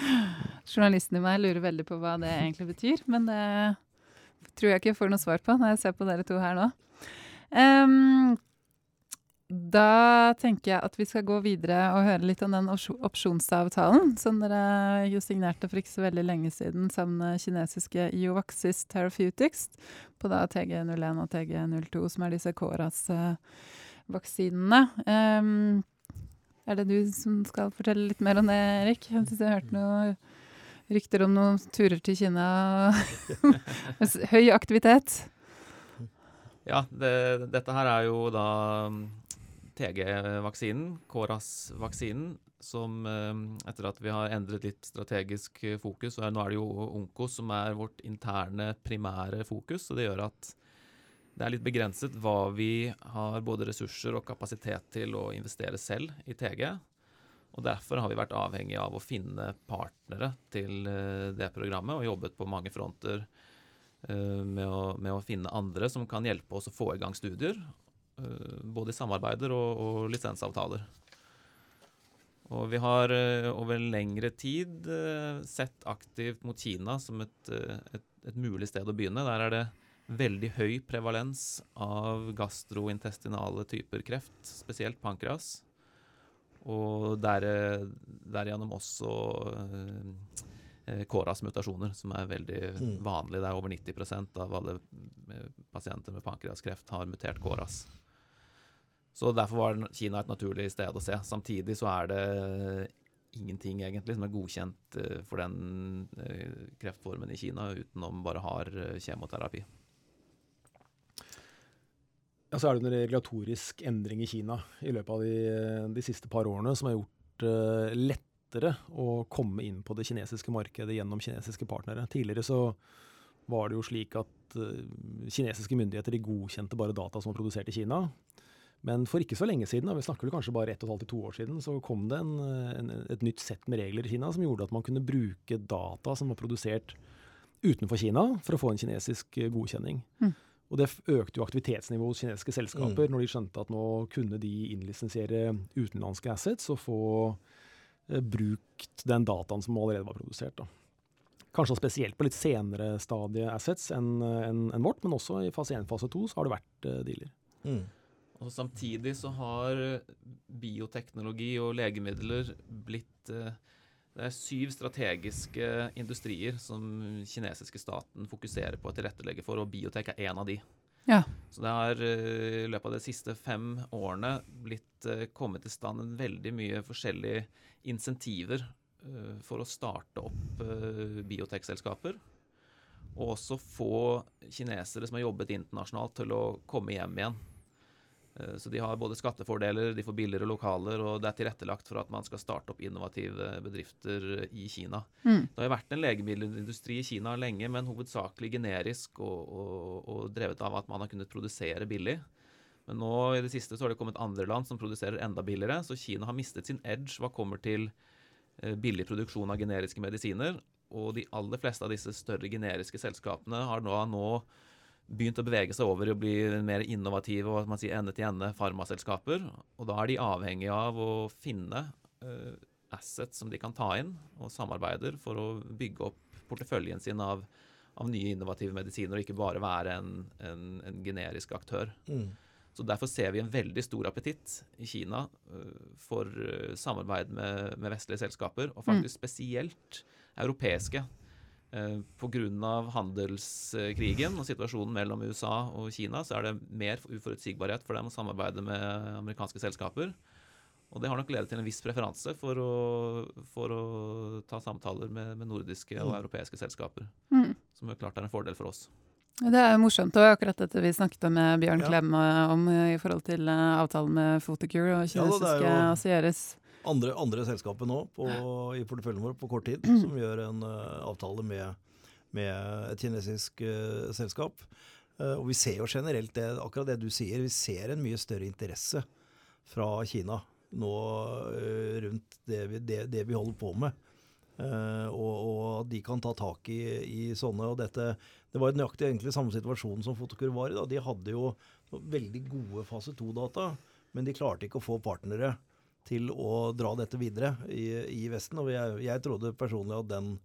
Journalisten i meg lurer veldig på hva det egentlig betyr, men det tror jeg ikke jeg får noe svar på når jeg ser på dere to her nå. Um, da tenker jeg at vi skal gå videre og høre litt om den opsjonsavtalen som dere jo signerte for ikke så veldig lenge siden sammen med kinesiske Iovaxis Therapeutics på da TG01 og TG02, som er disse KORAS-vaksinene. Um, er det du som skal fortelle litt mer om det, Erik? Jeg syns jeg har hørt noe rykter om noen turer til Kina. Høy aktivitet. Ja, det, dette her er jo da um, TG-vaksinen, KORAS-vaksinen, som um, etter at vi har endret litt strategisk fokus, og nå er det jo Onkos som er vårt interne primære fokus, og det gjør at det er litt begrenset hva vi har både ressurser og kapasitet til å investere selv i TG. Og Derfor har vi vært avhengig av å finne partnere til eh, det programmet, og jobbet på mange fronter eh, med å, med å finne andre som kan hjelpe oss å få i gang studier. Eh, både i samarbeider og, og lisensavtaler. Og vi har over lengre tid sett aktivt mot Kina som et, et, et mulig sted å begynne. Der er det veldig høy prevalens av gastrointestinale typer kreft, spesielt pankreas. Og der, derigjennom også eh, KORAS mutasjoner, som er veldig mm. vanlig. Det er over 90% av alle eh, pasienter med pankreaskreft har mutert KORAS. Så derfor var Kina et naturlig sted å se. Samtidig så er det ingenting egentlig som er godkjent eh, for den kreftformen i Kina, utenom bare hard kjemoterapi. Ja, så er det en regulatorisk endring i Kina i løpet av de, de siste par årene som har gjort uh, lettere å komme inn på det kinesiske markedet gjennom kinesiske partnere. Tidligere så var det jo slik at uh, kinesiske myndigheter godkjente bare data som var produsert i Kina. Men for ikke så lenge siden, vi snakker kanskje bare ett og et halvt til to år siden, så kom det en, en, et nytt sett med regler i Kina som gjorde at man kunne bruke data som var produsert utenfor Kina, for å få en kinesisk eh, godkjenning. Mm. Og det økte jo aktivitetsnivået hos kinesiske selskaper mm. når de skjønte at nå kunne de innlisensiere utenlandske assets og få eh, brukt den dataen som allerede var produsert. Da. Kanskje spesielt på litt senere stadie assets enn en, en vårt, men også i fase 1 fase 2 så har det vært eh, dealer. Mm. Og Samtidig så har bioteknologi og legemidler blitt eh, Det er syv strategiske industrier som kinesiske staten fokuserer på å tilrettelegge for, og biotek er én av de. Ja. Så det har eh, i løpet av de siste fem årene blitt eh, kommet i stand en veldig mye forskjellige insentiver for å starte opp biotekselskaper. Og også få kinesere som har jobbet internasjonalt, til å komme hjem igjen Eh, så de har både skattefordeler, de får billigere lokaler, og det er tilrettelagt for at man skal starte opp innovative bedrifter i Kina. Mm. Det har jo vært en legemiddelindustri i Kina lenge, men hovedsakelig generisk og, og, og, drevet av at man har kunnet produsere billig. Men nå i det siste så har det kommet andre land som produserer enda billigere, så Kina har mistet sin edge hva kommer til eh, billig produksjon av generiske medisiner. Og de aller fleste av disse større generiske selskapene har nå, nå begynt å bevege seg over i å bli mer innovative og man sier ende-til-ende farmaselskaper. Og da er de avhengige av å finne uh, assets som de kan ta inn, og samarbeider for å bygge opp porteføljen sin av, av nye innovative medisiner, og ikke bare være en, en, en generisk aktør. Mm. Så Derfor ser vi en veldig stor appetitt i Kina uh, for uh, samarbeid med, med, vestlige selskaper, og faktisk mm. spesielt europeiske Eh, Pga. handelskrigen og situasjonen mellom USA og Kina så er det mer uforutsigbarhet for dem å samarbeide med amerikanske selskaper. Og det har nok ledet til en viss preferanse for å, for å ta samtaler med, med nordiske og mm. europeiske selskaper. Mm. Som jo klart er en fordel for oss. Det er jo morsomt. Og akkurat dette vi snakket med Bjørn ja. Klem om i forhold til avtalen med Photocure og kinesiske ja, Asieres andre, andre selskapet nå på, i porteføljen vår på kort tid som gjør en uh, avtale med, med, et kinesisk uh, selskap. Uh, og vi ser jo generelt det, akkurat det du sier, vi ser en mye større interesse fra Kina nå rundt det vi, det, det vi, holder på med. og, og de kan ta tak i, i sånne. og dette, Det var nøyaktig egentlig samme situasjon som Fotokur var i. da. De hadde jo veldig gode fase 2-data, men de klarte ikke å få partnere til å dra dette videre i, i Vesten. Og jeg, jeg, trodde personlig at den,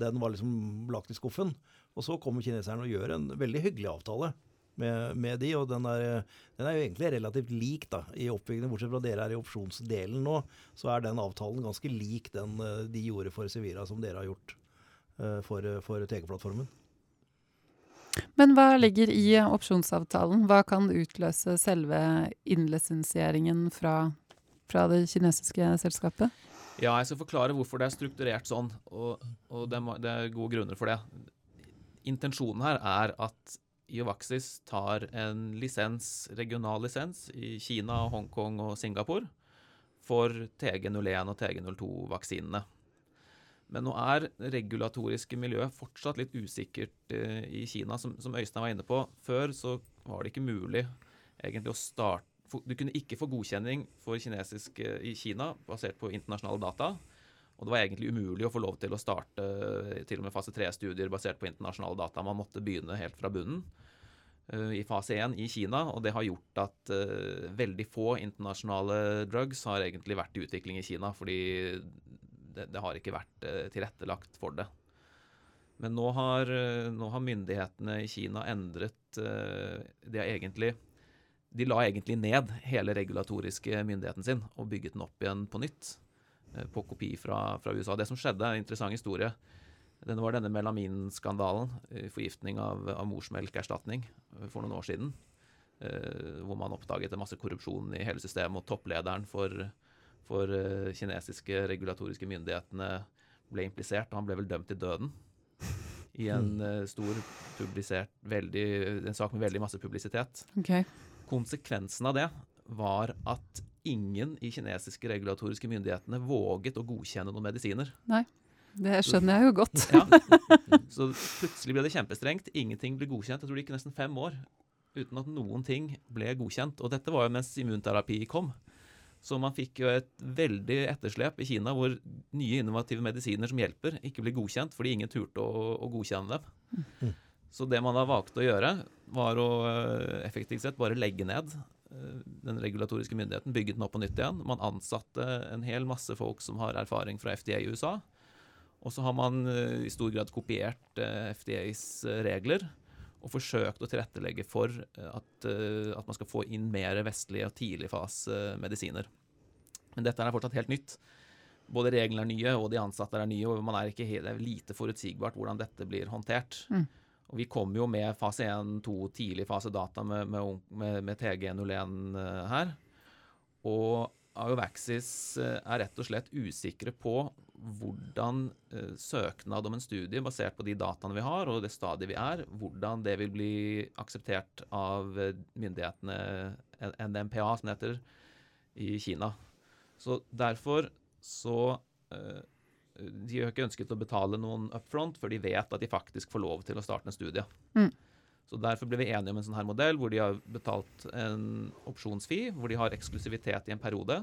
den var liksom lagt i skuffen. Og så kommer kineserne og gjør en veldig hyggelig avtale med, med de, og den er, den er, jo egentlig relativt lik da, i oppbyggingen. Bortsett fra dere er i opsjonsdelen nå, så er den avtalen ganske lik den eh, de gjorde for Sevira, som dere har gjort uh, for, for TG-plattformen. Men hva ligger i opsjonsavtalen? Hva kan utløse selve innlisensieringen fra fra det kinesiske selskapet? Ja, jeg skal forklare hvorfor det er strukturert sånn, og, og det, det, er gode grunner for det. Intensjonen her er at Iovaxis tar en lisens, regional lisens i Kina, Hongkong og Singapore for TG01 og TG02-vaksinene. Men nå er regulatoriske miljøet fortsatt litt usikkert eh, i Kina. Som, som Øystein var inne på, før så var det ikke mulig egentlig å starte du kunne ikke få godkjenning for kinesisk eh, i Kina basert på internasjonale data. Og det var egentlig umulig å få lov til å starte eh, til og med fase 3-studier basert på internasjonale data. Man måtte begynne helt fra bunnen uh, i fase 1 i Kina. Og det har gjort at veldig få internasjonale drugs har egentlig vært i utvikling i Kina. Fordi det, det har ikke vært tilrettelagt for det. Men nå har, nå har, myndighetene i Kina endret De har egentlig de la egentlig ned hele regulatoriske myndigheten sin og bygget den opp igjen på nytt. Eh, på kopi fra, fra USA. Det som skjedde, er en interessant historie. den var denne melaminskandalen, eh, forgiftning av, av morsmelkerstatning, eh, for noen år siden. hvor man oppdaget en masse korrupsjon i hele systemet, og topplederen for, for kinesiske regulatoriske myndighetene ble implisert, og han ble vel dømt til døden. I en eh, stor publisert veldig, en sak med veldig masse publisitet. Okay. Konsekvensen av det var at ingen i kinesiske regulatoriske myndighetene våget å godkjenne noen medisiner. Nei. Det skjønner jeg jo godt. Ja. Så plutselig ble det kjempestrengt. Ingenting ble godkjent. Jeg tror det gikk nesten fem år uten at noen ting ble godkjent. Og dette var jo mens immunterapi kom. Så man fikk jo et veldig etterslep i Kina hvor nye innovative medisiner som hjelper, ikke ble godkjent fordi ingen turte å, å godkjenne dem. Mm. Så det man da valgte å gjøre, var å eh, effektivt sett bare legge ned eh, den regulatoriske myndigheten, bygge den opp på nytt igjen. Man ansatte en hel masse folk som har erfaring fra FDA i USA. Og så har man eh, i stor grad kopiert FDAs regler og forsøkt å tilrettelegge for at, at man skal få inn mer vestlige og tidligfase-medisiner. Men dette er fortsatt helt nytt. Både reglene er nye, og de ansatte er nye, og man er ikke det er lite forutsigbart hvordan dette blir håndtert. Mm. Og Vi kommer jo med fase 1, 2, tidlig fase data med, med, med, med TG01 eh, her. Og Iovaxis eh, er rett og slett usikre på hvordan eh, søknad om en studie basert på de dataene vi har, og det stadiet vi er, hvordan det vil bli akseptert av myndighetene, NMPA som det heter, i Kina. Så derfor så De har ikke ønsket å betale noen upfront før de vet at de faktisk får lov til å starte en studie. Mm. Så Derfor ble vi enige om en sånn her modell hvor de har betalt en opsjonsfi, hvor de har eksklusivitet i en periode,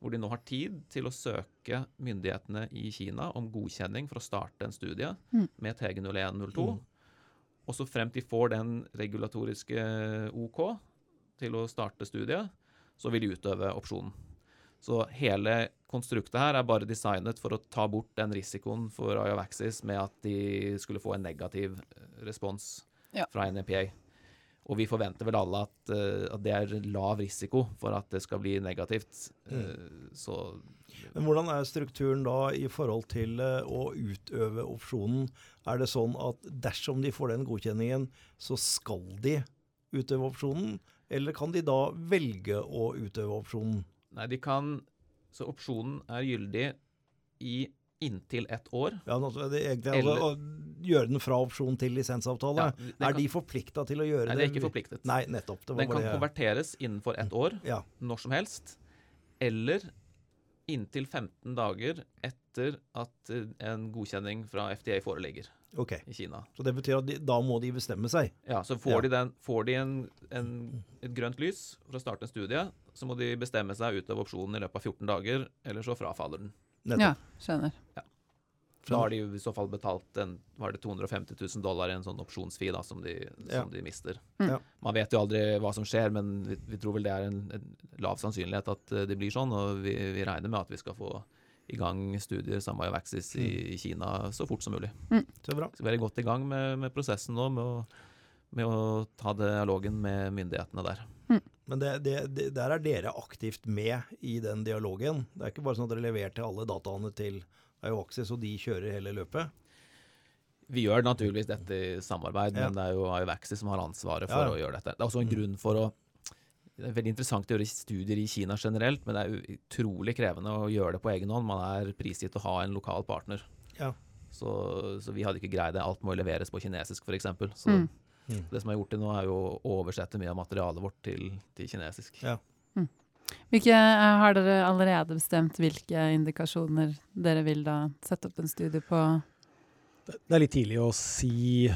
hvor de nå har tid til å søke myndighetene i Kina om godkjenning for å starte en studie Mm. med TG0102. Mm. Og så frem til de får den regulatoriske OK til å starte studiet, så vil de utøve opsjonen. Så hele konstruktet her er bare designet for å ta bort den risikoen for Iovaxis med at de skulle få en negativ eh, respons Ja. fra NEPA. Og vi forventer vel alle at, uh, at det er lav risiko for at det skal bli negativt. Eh, så Men hvordan er strukturen da i forhold til uh, å utøve opsjonen? Er det sånn at dersom de får den godkjenningen, så skal de utøve opsjonen? Eller kan de da velge å utøve opsjonen? Nei, de kan Så opsjonen er gyldig i inntil ett år. Ja, altså, det, egentlig, Eller- altså, gjøre den fra opsjon til lisensavtale. Ja, er kan- de forplikta til å gjøre Nei, det? de er ikke forpliktet. Nei, nettopp. Det var Den kan det. konverteres innenfor ett år, Ja. når som helst, eller inntil 15 dager etter at eh, en godkjenning fra FDA foreligger okay. i Kina. Så det betyr at de, da må de bestemme seg. Ja, så får Ja. de, den, får de en, en, et grønt lys for å starte en studie, så må de bestemme seg ut av opsjonen i løpet av 14 dager, eller så frafaller den. Ja, Nettopp. skjønner. Da har de i så fall betalt en, var det 250 000 dollar i en sånn opsjonsfee da, som, de, Ja. som de mister. Mm. Ja. Man vet jo aldri hva som skjer, men vi, vi tror vel det er en, en lav sannsynlighet at eh, det blir sånn, og vi, vi regner med at vi skal få i gang studier sammen med Vaxis i, i Kina så fort som mulig. Så bra. Så vi er godt i gang med, med prosessen nå, med å, med å ta dialogen med myndighetene der. Men det, det, det, der er dere aktivt med i den dialogen. Det er ikke bare sånn at dere leverte alle dataene til Ioaxis, og de kjører hele løpet. Vi gjør naturligvis dette i samarbeid, Ja. men det er jo Ioaxis som har ansvaret for Ja, ja. å gjøre dette. Det er også en Mm. grunn for å Det er veldig interessant å gjøre studier i Kina generelt, men det er utrolig krevende å gjøre det på egen hånd. Man er prisgitt å ha en lokal partner. Ja. Så, så vi hadde ikke greid det. Alt må leveres på kinesisk, f.eks. Så Mm. Mm. det som er gjort til nå, er jo å oversette mye av materialet vårt til, til kinesisk. Ja. Hvilke, eh, har dere allerede bestemt hvilke indikasjoner dere vil da sette opp en studie på? Det det er litt tidlig å si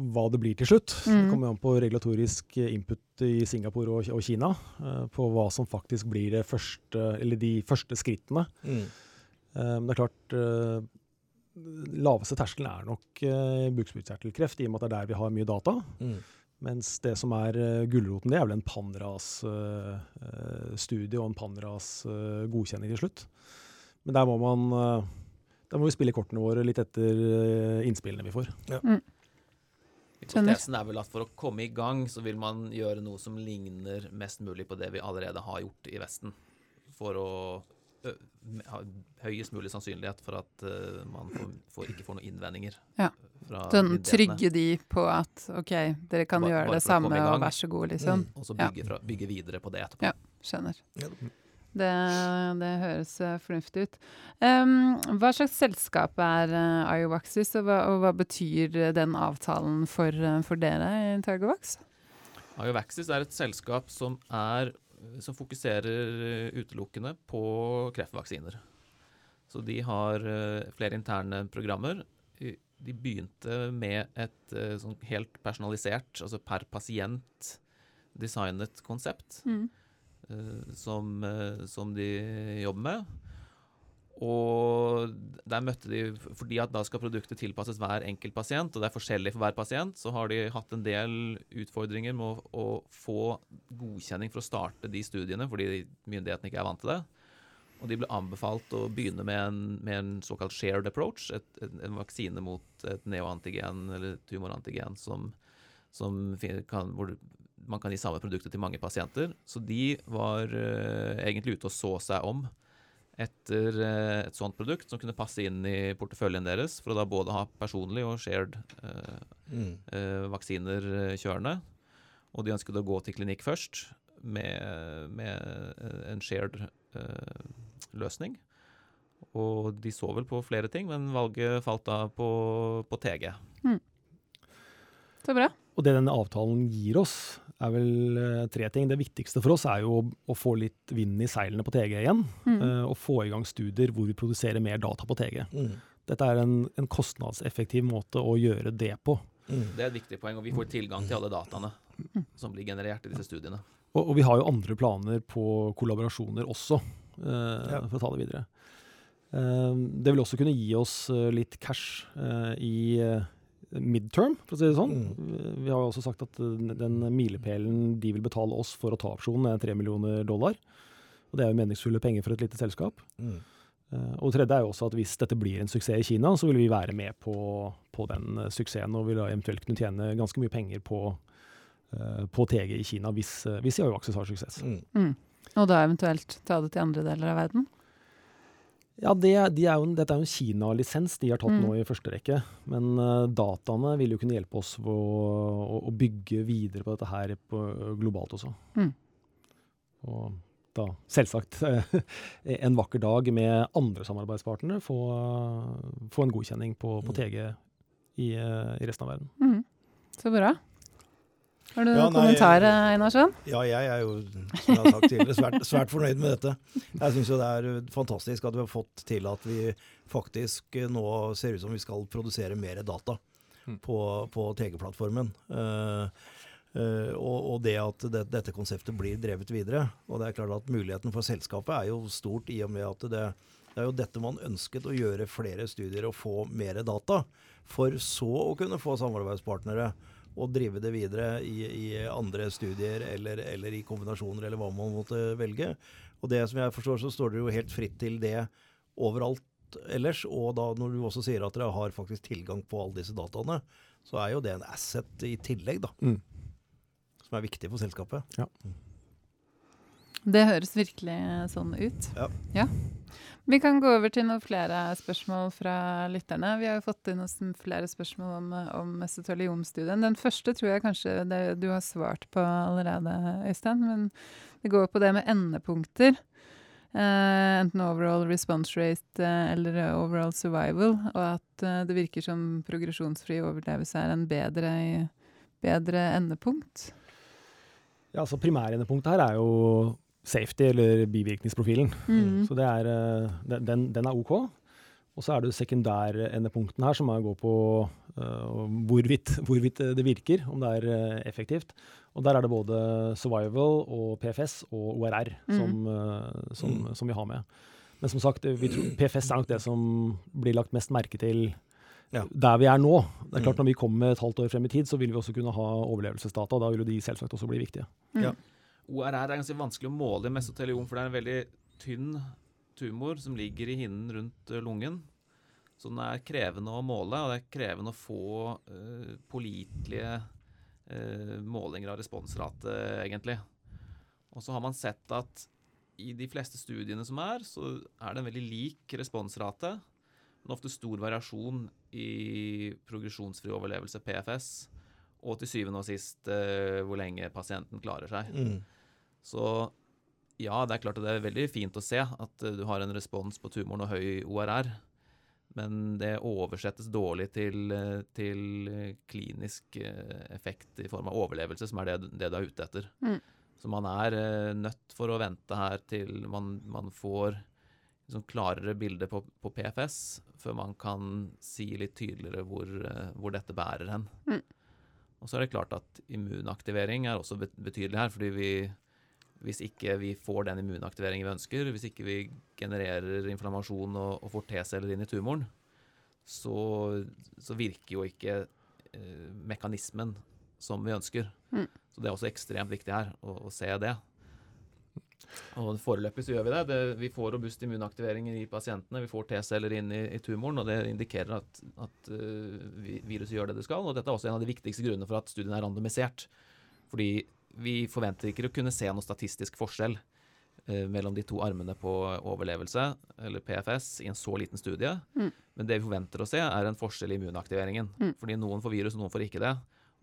hva det blir til slutt. Det Mm. kommer an på regulatorisk input i Singapore og, og Kina. Uh, På hva som faktisk blir det første, eller de første skrittene. Mm. Uh, Men det er klart eh, Laveste terskelen er nok uh, bukspyttkjertelkreft, i og med at det er der vi har mye data. Mm. Mens det som er uh, gulroten, det er vel en Panras-studie og en Panras-godkjenning til slutt. Men der må man eh, der må vi spille kortene våre litt etter eh, innspillene vi får. Skjønner. Hypotesen er vel at for å komme i gang, så vil man gjøre noe som ligner mest mulig på det vi allerede har gjort i Vesten. For å høyest mulig sannsynlighet for at uh, man får, får, ikke får noen innvendinger. Ja. fra Sånn myndighetene. trygge de på at OK, dere kan bare, gjøre bare det samme og vær så god, liksom. Mm. Og så Ja. bygge, fra, bygge videre på det etterpå. Ja. Skjønner. Det, det høres eh, fornuftig ut. Um, hva slags selskap er uh, Iowaxis, og og hva betyr eh, den avtalen for, eh, for dere i Targovax? Iovaxis er et selskap som, er, som fokuserer utelukkende på kreftvaksiner. Så de har uh, flere interne programmer. De begynte med et uh, sånn helt personalisert, altså per pasient designet konsept. Mm. Som, som de jobber med. Og der møtte de, fordi at da skal produktet tilpasses hver enkelt pasient, og det er forskjellig for hver pasient, så har de hatt en del utfordringer med å, å få godkjenning for å starte de studiene, fordi myndighetene ikke er vant til det. Og de ble anbefalt å begynne med en, med en såkalt shared approach, et, et, en vaksine mot et neoantigen eller tumorantigen som, som kan, hvor man kan gi samme produktet til mange pasienter. Så de var uh, egentlig ute og så seg om etter uh, et sånt produkt som kunne passe inn i porteføljen deres, for å da både ha personlig og shared eh, mm. vaksiner kjørende. Og de ønsket å gå til klinikk først med, med en shared løsning. Og de så vel på flere ting, men valget falt da på, på TG. Mm. Så bra. Og det denne avtalen gir oss, er vel uh, tre ting. Det viktigste for oss er jo å, å få litt vind i seilene på TG igjen. Mm. Uh, og få i gang studier hvor vi produserer mer data på TG. Mm. Dette er en, en, kostnadseffektiv måte å gjøre det på. Mm. Det er et viktig poeng, og vi får tilgang til alle dataene som blir generert i disse studiene. Og, og vi har jo andre planer på kollaborasjoner også. Eh, ja. for å ta det videre. Eh, det vil også kunne gi oss eh, litt cash i midterm, for å si det sånn. Mm. Vi har jo også sagt at den milepælen de vil betale oss for å ta opsjonen, er tre millioner dollar. Og det er jo meningsfulle penger for et lite selskap. Mm. Uh, og det tredje er jo også at hvis dette blir en suksess i Kina, så vil vi være med på, på den uh, suksessen og vil da eventuelt kunne tjene ganske mye penger på, uh, på TG i Kina hvis, uh, hvis Ioaxis har suksess. Mm. Mm. Og da eventuelt ta det til andre deler av verden? Ja, det, de er jo, Dette er jo en Kina-lisens de har tatt mm. nå i første rekke. Men uh, dataene vil jo kunne hjelpe oss å, å, å, bygge videre på dette her på, globalt også. Mm. Og da selvsagt en vakker dag med andre samarbeidspartnere få, få en godkjenning på, på mm. TG i, i, resten av verden. Mm. Så bra. Har du ja, noen kommentar, Einarsson? Ja, jeg er jo som jeg har sagt tidligere, svært, svært fornøyd med dette. Jeg syns det er fantastisk at vi har fått til at vi faktisk nå ser ut som vi skal produsere mer data mm. på, på TG-plattformen. Uh, uh, og, og, det at det, dette konseptet blir drevet videre. Og det er klart at muligheten for selskapet er jo stort i og med at det, det er jo dette man ønsket å gjøre flere studier og få mer data. For så å kunne få samarbeidspartnere og drive det videre i, i andre studier eller, eller, i kombinasjoner, eller hva man måtte velge. Og det som jeg forstår, så står dere jo helt fritt til det overalt ellers. Og da når du også sier at dere har faktisk tilgang på alle disse dataene, så er jo det en asset i tillegg, da. Mm. Som er viktig for selskapet. Ja. Det høres virkelig sånn ut. Ja. ja. Vi kan gå over til noen flere spørsmål fra lytterne. Vi har jo fått inn noen flere spørsmål om, om mesoteliomstudien. Den første tror jeg kanskje det, du har svart på allerede, Øystein. Men det går på det med endepunkter. Eh, enten overall response rate eh, eller overall survival. Og at eh, det virker som progresjonsfri overlevelse er en bedre, bedre endepunkt. Ja, altså Primærendepunktet her er jo safety, eller bivirkningsprofilen. Mm. Så er, eh, den, den, er OK. Og så er det sekundærendepunktene her, som går på uh, hvorvidt, hvorvidt, det virker, om det er uh, effektivt. Og der er det både survival og PFS og ORR mm. som, uh, som, mm. som, vi har med. Men som sagt, tror, PFS er nok det som blir lagt mest merke til ja. der vi er nå. Det er klart mm. Når vi kommer et halvt år frem i tid, så vil vi også kunne ha overlevelsesdata. Da vil jo de selvsagt også bli viktige. Ja. ORR er ganske vanskelig å måle i mesotelion, for det er en veldig tynn tumor som ligger i hinnen rundt eh, lungen. Så den er krevende å måle, og det er krevende å få uh, pålitelige uh, målinger av responsrate, egentlig. Og så har man sett at i de fleste studiene som er, så er det en veldig lik responsrate, men ofte stor variasjon i progresjonsfri overlevelse, PFS, og til syvende og sist uh, hvor lenge pasienten klarer seg. Mm. Så ja, det er klart at det er veldig fint å se at eh, du har en respons på tumoren og høy ORR. Men det oversettes dårlig til, eh, til klinisk eh, effekt i form av overlevelse, som er det, det du er ute etter. Mm. Så man er nødt for å vente her til man, man får liksom klarere bilde på, på PFS, før man kan si litt tydeligere hvor, hvor dette bærer hen. Mm. Og så er det klart at immunaktivering er også betydelig her, fordi vi hvis ikke vi får den immunaktiveringen vi ønsker, hvis ikke vi genererer inflammasjon og, og får T-celler inn i tumoren, så, så virker jo ikke eh, mekanismen som vi ønsker. Mm. Så det er også ekstremt viktig her å, å se det. Og Foreløpig så gjør vi det. det. Vi får robust immunaktivering i pasientene. Vi får T-celler inn i, i tumoren, og det indikerer at, at uh, viruset gjør det det skal. Og dette er også en av de viktigste grunnene for at studien er randomisert. Fordi vi forventer ikke å kunne se noe statistisk forskjell eh, mellom de to armene på overlevelse, eller PFS, i en så liten studie. Mm. Men det vi forventer å se, er en forskjell i immunaktiveringen. Mm. Fordi noen får virus, og noen får ikke det.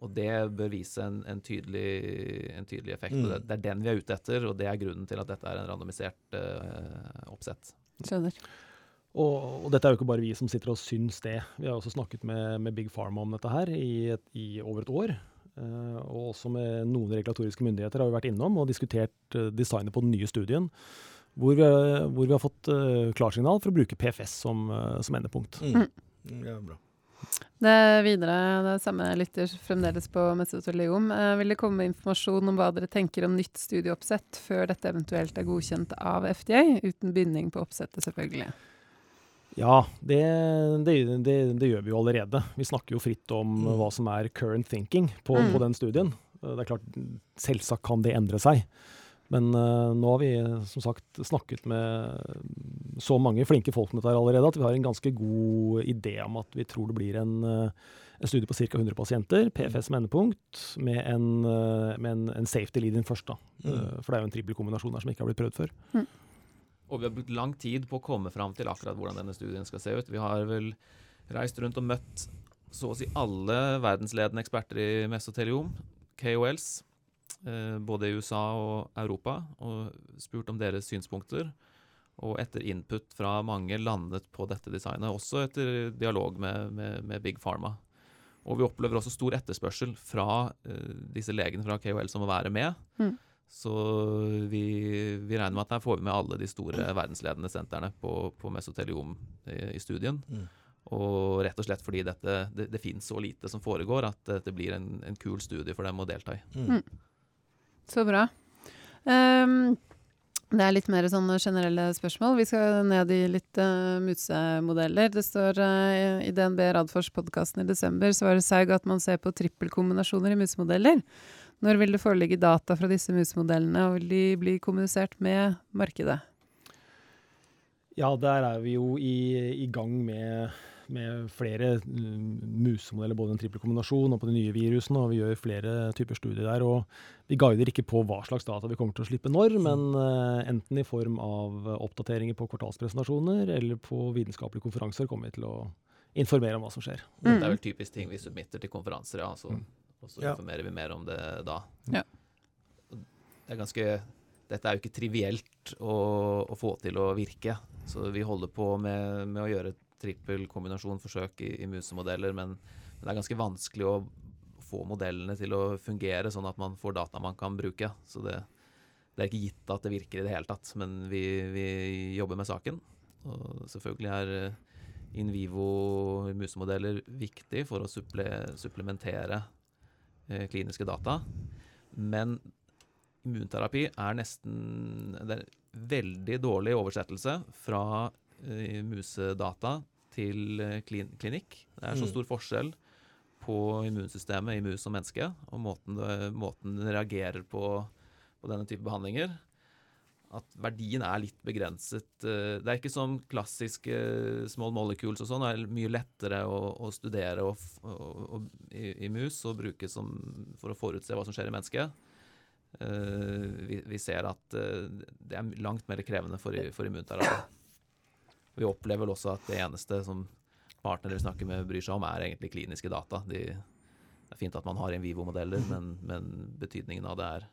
Og det bør vise en, en, tydelig, en tydelig effekt. Mm. Og det, det er den vi er ute etter, og det er grunnen til at dette er en randomisert eh, oppsett. Skjønner. Og, og dette er jo ikke bare vi som sitter og syns det. Vi har også snakket med, med Big Pharma om dette her i, et, i over et år. Eh, og også med noen regulatoriske myndigheter har vi vært innom og diskutert eh, designet på den nye studien. Hvor vi, hvor vi har fått eh, klarsignal for å bruke PFS som, eh, som endepunkt. Mm. Ja, bra. Det er videre, det er samme lytter fremdeles på mesoteliom. Eh, vil det komme informasjon om hva dere tenker om nytt studieoppsett før dette eventuelt er godkjent av FDA, uten binding på oppsettet selvfølgelig? Ja, det, det, det, det gjør vi jo allerede. Vi snakker jo fritt om Mm. hva som er current thinking på, Mm. på den studien. Eh, Det er klart, Selvsagt kan det endre seg. Men uh, nå har vi som sagt snakket med så mange flinke folk om dette allerede at vi har en ganske god idé om at vi tror det blir en, eh, en studie på ca. 100 pasienter, PFS som endepunkt, med en, med en, en safety lead in først. da. Mm. For det er jo en trippelkombinasjon her som ikke har blitt prøvd før. Og vi har brukt lang tid på å komme fram til akkurat hvordan denne studien skal se ut. Vi har vel reist rundt og møtt så å si alle verdensledende eksperter i mesoteliom, KOLs, eh, både i USA og Europa, og spurt om deres synspunkter. Og etter input fra mange landet på dette designet, også etter dialog med, med, med Big Pharma. Og vi opplever også stor etterspørsel fra uh, disse legene fra KOL som må være med. Mm. Så vi, vi regner med at her får vi med alle de store verdensledende sentrene på, på mesoteliom i, i studien. Mm. Og rett og slett fordi dette, det, det finnes så lite som foregår, at dette blir en, en kul studie for dem å delta i. Mm. Så bra. Um, det er litt mer sånne generelle spørsmål. Vi skal ned i litt uh, musemodeller. Det står uh, i DNB Radfors-podkasten i desember så var det saug at man ser på trippelkombinasjoner i musemodeller. Når vil det foreligge data fra disse musemodellene, og vil de bli kommunisert med markedet? Ja, der er vi jo i, i gang med, med flere mm, musemodeller, både en trippelkombinasjon og på de nye virusene, og vi gjør flere typer studier der. og Vi guider ikke på hva slags data vi kommer til å slippe når, men eh, enten i form av oppdateringer på kvartalspresentasjoner eller på vitenskapelige konferanser kommer vi til å informere om hva som skjer. Mm. Det er vel typisk ting vi submitter til konferanser, ja. altså Mm. Og så Ja. informerer vi mer om det da. Ja. Det er ganske Dette er jo ikke trivielt å, å få til å virke. Så vi holder på med, med å gjøre trippelkombinasjonforsøk i, i musemodeller, men, men det er ganske vanskelig å få modellene til å fungere sånn at man får data man kan bruke. Så det, det er ikke gitt at det virker i det hele tatt, men vi, vi jobber med saken. Og selvfølgelig er Invivo in vivo musemodeller viktig for å supple, supplementere eh, kliniske data. Men immunterapi er nesten Det er veldig dårlig oversettelse fra eh, musedata til eh, klin, klinikk. Det er så Mm. stor forskjell på immunsystemet i mus og menneske, og måten det, måten reagerer på, på denne type behandlinger at verdien er litt begrenset. Eh, Det er ikke som klassiske small molecules og sånn. Det er mye lettere å, å studere og, og, og, i, i mus og bruke som, for å forutse hva som skjer i mennesket. Eh, vi, vi ser at eh, det er langt mer krevende for, for immunterapi. Vi opplever vel også at det eneste som partnere vi snakker med bryr seg om, er egentlig kliniske data. De, det er fint at man har in vivo-modeller, men, men betydningen av det er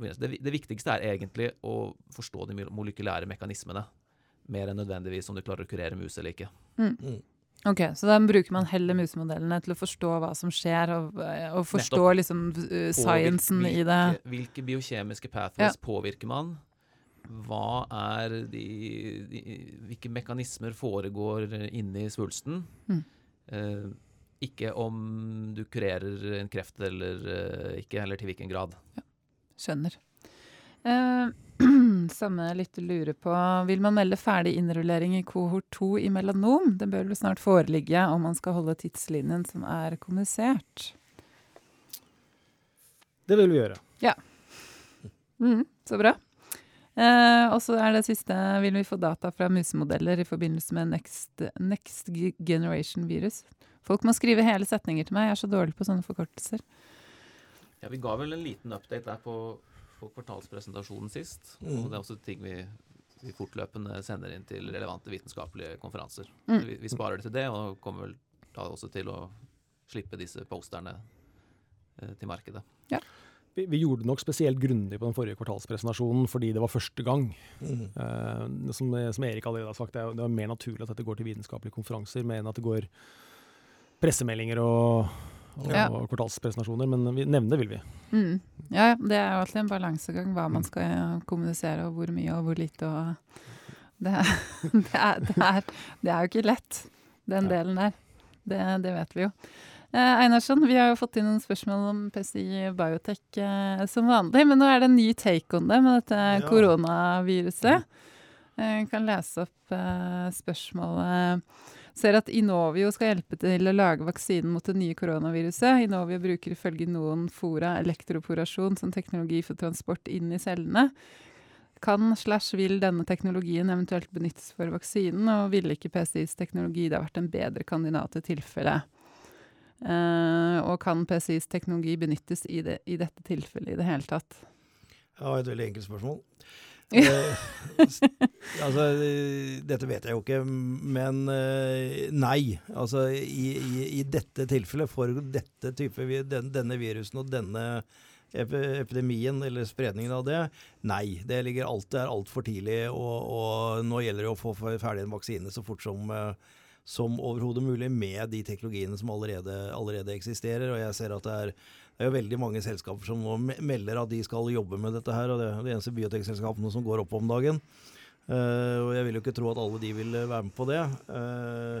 det, det viktigste er egentlig å forstå de molekylære mekanismene. mer enn nødvendigvis om du klarer å kurere mus eller ikke. Mm. Ok, Så da bruker man heller musemodellene til å forstå hva som skjer, og, og forstå liksom uh, sciencen hvilke, i det. Hvilke, biokjemiske pathways påvirker man? Hva er de, de Hvilke mekanismer foregår inni svulsten? Mm. Eh, ikke om du kurerer en kreft eller eh, ikke, eller til hvilken grad. Skjønner. Eh, samme lytter lurer på Vil man melde ferdig innrullering i kohort 2 i melanom? Det bør vel snart foreligge om man skal holde tidslinjen som er kommunisert. Det vil vi gjøre. Mm, så bra. Eh, og så er det siste Vil vi få data fra musemodeller i forbindelse med next, next generation virus? Folk må skrive hele setninger til meg. Jeg er så dårlig på sånne forkortelser. Ja, Vi ga vel en liten update der på, på kvartalspresentasjonen sist. Mm. Og det er også ting vi, vi fortløpende sender inn til relevante vitenskapelige konferanser. Mm. Vi, vi sparer det til det, og kommer vel da også til å slippe disse posterne eh, til markedet. Vi, vi gjorde det nok spesielt grundig på den forrige kvartalspresentasjonen fordi det var første gang. Mm. Eh, som, som Erik allerede har sagt, det er, det er mer naturlig at dette går til vitenskapelige konferanser, mer enn at det går pressemeldinger og, og, Ja. og kvartalspresentasjoner. Men vi, nevne vil vi. Mm. Ja, det er jo alltid en balansegang hva man skal eh, kommunisere, og hvor mye og hvor lite. Og det, er, det, er, det, er, det er jo ikke lett, den delen der. Det, det vet vi jo. Eh, Einarsson, vi har jo fått inn noen spørsmål om PCI Biotech eh, som vanlig, men nå er det en ny take on det med dette Ja. koronaviruset. Eh, kan lese opp eh, spørsmålet. Ser at Inovio skal hjelpe til å lage vaksinen mot det nye koronaviruset. Inovio bruker ifølge noen fora elektroporasjon som teknologi for transport inn i cellene. Kan slash vil denne teknologien eventuelt benyttes for vaksinen, og ville ikke PCIs teknologi da vært en bedre kandidat i tilfelle? Uh, og kan PCIs teknologi benyttes i, det, i dette tilfellet i det hele tatt? Ja, et veldig enkelt spørsmål. Eh, altså, eh, dette vet jeg jo ikke, men eh, nei. Altså, i, i, i dette tilfellet, for dette type, den, denne virusen og denne epidemien, eller spredningen av det, nei. Det ligger alt, det er altfor tidlig, og, og nå gjelder det å få ferdig en vaksine så fort som som overhodet mulig med de teknologiene som allerede, allerede eksisterer. Og jeg ser at det er, det er jo veldig mange selskaper som nå melder at de skal jobbe med dette her, og det er de eneste biotekselskapene som går opp om dagen. Uh, og jeg vil jo ikke tro at alle de vil eh, være med på det. Uh,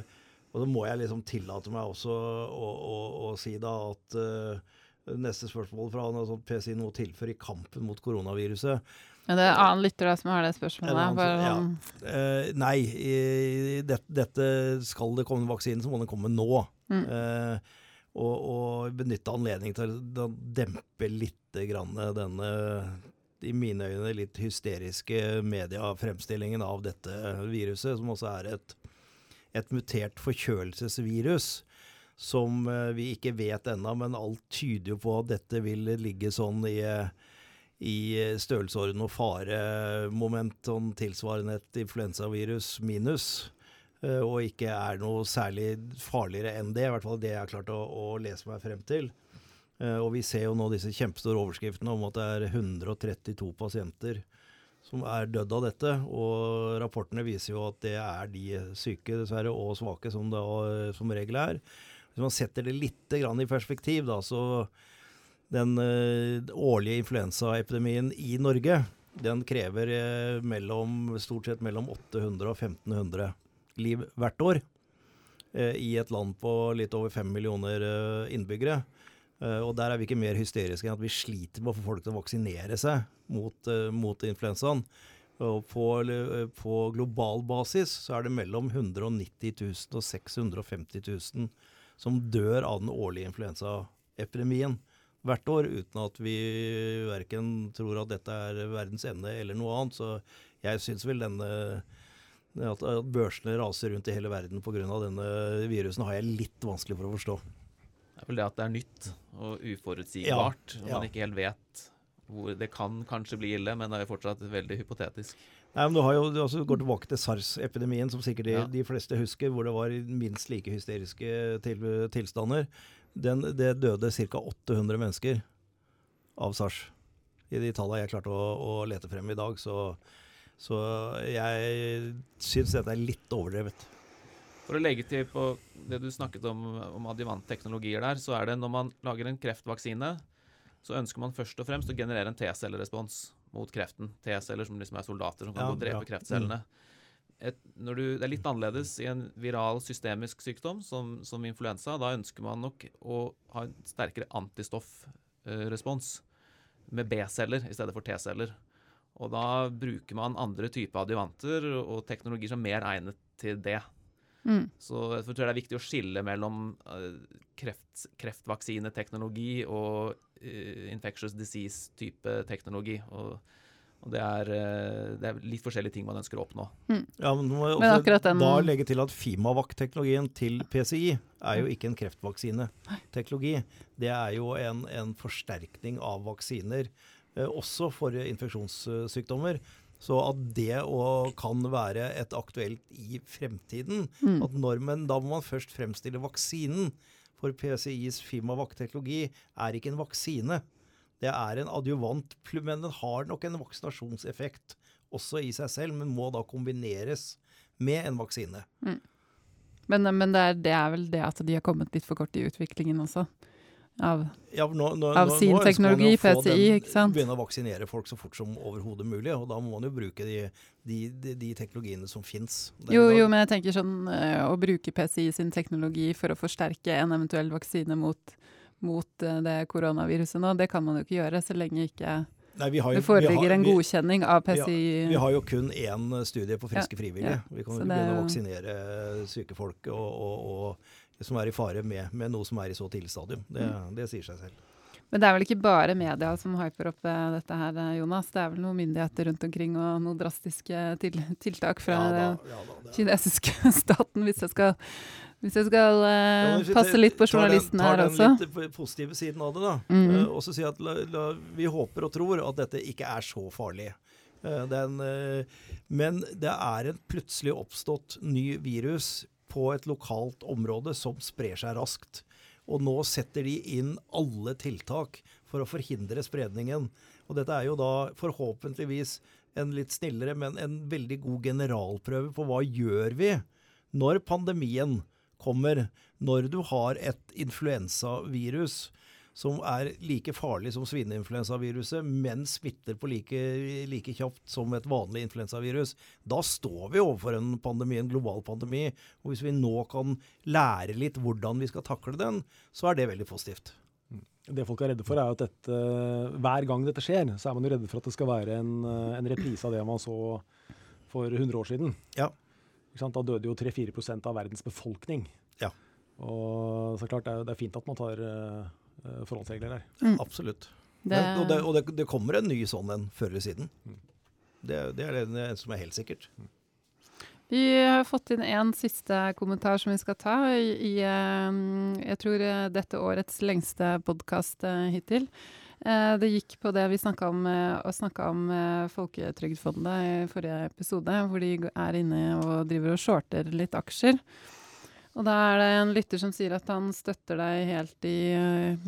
og da må jeg liksom tillate meg også å, å, å si da at uh, Neste spørsmål fra han sånn PCI noe tilfør i kampen mot koronaviruset. Ja, det er annen lytter som har det spørsmålet. annen Bare, ja. sånn- Eh, nei, i, det, dette skal det komme en vaksine, så må den komme nå. Mm. Eh, og, og benytte anledningen til å dempe litt grann denne i mine øyne litt hysteriske mediefremstillingen av dette viruset, som også er et, et mutert forkjølelsesvirus. Som eh, vi ikke vet ennå, men alt tyder jo på at dette vil ligge sånn i i størrelsesorden og faremoment sånn tilsvarende et influensavirus minus. Eh, Og ikke er noe særlig farligere enn det. I hvert fall det jeg har klart å, å lese meg frem til. Eh, Og vi ser jo nå disse kjempestore overskriftene om at det er 132 pasienter som er dødd av dette. Og rapportene viser jo at det er de syke, dessverre, og svake som det som regel er. Hvis man setter det litt i perspektiv, da, så den eh, årlige influensaepidemien i Norge, den krever mellom, stort sett mellom 800 og 1500 liv hvert år. eh, I et land på litt over fem millioner eh, innbyggere. Eh, og der er vi ikke mer hysteriske enn at vi sliter med å få folk til å vaksinere seg mot, mot influensaen. Og på, på global basis så er det mellom 190 000 og 650 000 som dør av den årlige influensaepidemien hvert år, uten at vi verken tror at dette er verdens ende eller noe annet. Så jeg syns vel denne at, at børsene raser rundt i hele verden pga. denne virusen, har jeg litt vanskelig for å forstå. Det er vel det at det er nytt og uforutsigbart. Ja, ja. Man ikke helt vet hvor Det kan kanskje bli ille, men det er fortsatt veldig hypotetisk. Nei, men Du har jo du også går tilbake til SARS-epidemien, som sikkert de, Ja. de fleste husker, hvor det var minst like hysteriske til, tilstander. Den, det døde ca. 800 mennesker av SARS. I de tallene jeg klarte å, å lete frem i dag, så, Så jeg syns dette er litt overdrevet. For å legge til på det du snakket om om adjuvantteknologier der, så er det når man lager en kreftvaksine, så ønsker man først og fremst å generere en T-cellerespons mot kreften. T-celler som liksom er soldater som kan Ja, gå og drepe ja. kreftcellene. Et, når du, det er litt annerledes i en viral systemisk sykdom som, som influensa. Da ønsker man nok å ha en sterkere antistoffrespons med B-celler i stedet for T-celler. Og da bruker man andre typer adjuvanter og teknologier som er mer egnet til det. Mm. Så jeg tror det er viktig å skille mellom eh, kreft, kreftvaksineteknologi og eh, infectious disease-type teknologi. Og, og det, er, eh, det er litt forskjellige ting man ønsker å oppnå. Ja, men, må jeg Men også akkurat den- Da legge til at Fimavac-teknologien til PCI er jo ikke en kreftvaksineteknologi. Det er jo en, en forsterkning av vaksiner, også for infeksjonssykdommer. Så at det òg kan være et aktuelt i fremtiden Mm. at normen, da må man først fremstille vaksinen. For PCIs Fimavac-teknologi er ikke en vaksine. Det er en adjuvant, men den har nok en vaksinasjonseffekt også i seg selv, men må da kombineres med en vaksine. Men, men det, er, det er vel det at de har kommet litt for kort i utviklingen også. Av, Ja, nå, nå, Av sin nå teknologi, PCI, ikke sant? Begynne å vaksinere folk så fort som overhodet mulig, og da må man jo bruke de, de, de, de teknologiene som fins. jo, jo, men jeg tenker sånn eh, å bruke PCI sin teknologi for å forsterke en eventuell vaksine mot, mot eh, det koronaviruset nå, det kan man jo ikke gjøre så lenge ikke Nei, vi har jo- det foreligger vi har, en godkjenning av PCI. vi har jo kun én studie på friske Ja, frivillige. ja. Vi kan jo begynne å vaksinere syke folk og, og, og, som er i fare med, med noe som er i så tidlig stadium. Det, Mm. det sier seg selv. Men det er vel ikke bare media som hyper opp eh, dette her, eh, Jonas. Det er vel noen myndigheter rundt omkring og noen drastiske til, tiltak fra Ja da, den ja da, er- kinesiske staten, hvis jeg skal, hvis jeg skal eh, Ja, passe litt på tar den- journalistene her Tar den litt positive siden av det, da. Mm. Uh, og så si at la, la, vi håper og tror at dette ikke er så farlig. Uh, den, uh, men det er en plutselig oppstått ny virus på et lokalt område som sprer seg raskt. Og nå setter de inn alle tiltak for å forhindre spredningen. Og dette er jo da forhåpentligvis en litt snillere, men en veldig god generalprøve på hva gjør vi når pandemien kommer, når du har et influensavirus som er like farlig som svineinfluensaviruset, men smitter på like, like kjapt som et vanlig influensavirus. Da står vi overfor en pandemi, en global pandemi. Og hvis vi nå kan lære litt hvordan vi skal takle den, så er det veldig positivt. Det folk er redde for, er at dette, hver gang dette skjer, så er man jo redde for at det skal være en, en reprise av det man så for 100 år siden. Ja. Ikke sant? Da døde jo 3-4% av verdens befolkning. Ja. Og så klart, det er, det er fint at man tar forholdsregler der. Mm. Absolutt. Det, Men, og det, og det, det kommer en ny sånn en før eller siden. Det, det er det, som er helt sikkert. Vi har fått inn en siste kommentar som vi skal ta i, i eh, jeg tror eh, dette årets lengste podkast hittil. Eh, Det gikk på det vi snakka om, eh, og snakka om eh, Folketrygdfondet i forrige episode, hvor de er inne og driver og shorter litt aksjer. Og da er det en lytter som sier at han støtter deg helt i,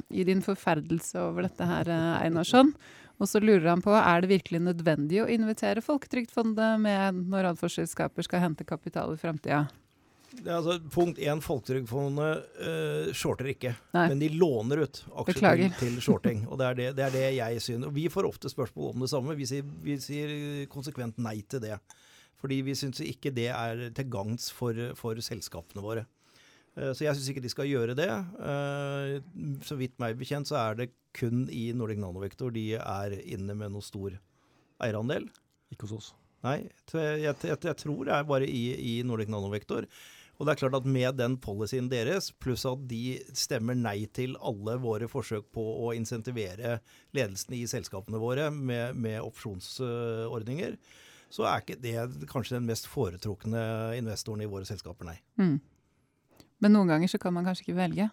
i din forferdelse over dette her, eh, Einarsson. Og så lurer han på er det virkelig nødvendig å invitere Folketrygdfondet med når rådforselskaper skal hente kapital i framtida. Altså, punkt én, Folketrygdfondet uh, shorter ikke. Nei. Men de låner ut aksjer Beklager. til shorting. Og det er det, det er det jeg synes. Og vi får ofte spørsmål om det samme. Vi sier, vi sier konsekvent nei til det. Fordi vi syns ikke det er til gagns for, for selskapene våre. Eh, Så jeg syns ikke de skal gjøre det. Eh, Så vidt meg bekjent så er det kun i Nordic Nanovektor de er inne med noe stor eierandel. Ikke hos oss. Nei, jeg, jeg, jeg, jeg tror det er bare i, i Nordic Nanovektor. Og det er klart at med den policyen deres, pluss at de stemmer nei til alle våre forsøk på å insentivere ledelsen i selskapene våre med, med opsjonsordninger, så er ikke det kanskje den mest foretrukne investoren i våre selskaper, nei. Mm. Men noen ganger så kan man kanskje ikke velge.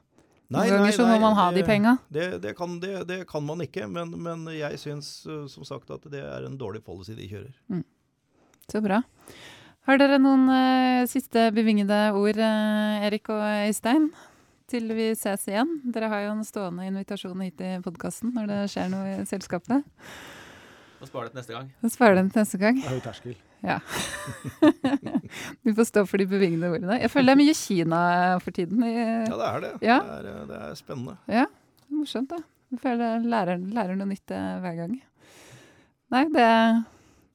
Nei, noen ganger så må man ha de det- penga. Det, det, kan, det, det kan man ikke, men, men jeg syns som sagt at det er en dårlig policy de kjører. Så bra. Har dere noen uh, siste bevingede ord, uh, Erik og Øystein? Til vi ses igjen. Dere har jo en stående invitasjon hit i podkasten når det skjer noe i selskapet. Og sparer det til neste gang. Da sparer den til neste gang. Det er høy terskel. Ja. du får stå for de bevingede ordene. Jeg føler det er mye Kina for tiden. I, Ja, det er det. Ja. Det, er, eh, det er spennende. ja, det er morsomt, da. Jeg føler jeg lærer, lærer noe nytt eh, hver gang. Nei, det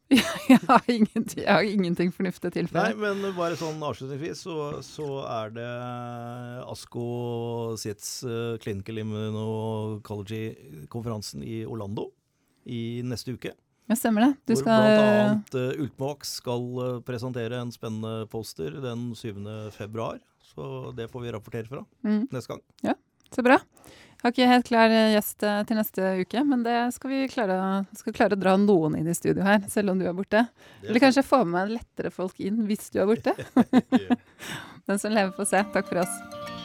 jeg, har ingenting, jeg har ingenting fornuftig å Nei, men bare sånn avslutningsvis, så, så er det ASKO SITS uh, Clinical Immunology-konferansen i Orlando i neste uke. Ja, stemmer det. Du hvor skal bl.a. Uh, Ultimovax skal uh, presentere en spennende poster den 7. februar. Så det får vi rapportere fra mm, neste gang. Ja, Så bra. Jeg har ikke helt klar eh, gjest eh, til neste uke, men det skal vi klare, skal klare å dra noen inn i studio her, selv om du er borte. Er Eller kanskje få med lettere folk inn hvis du er borte. Den som lever, får se. Takk for oss.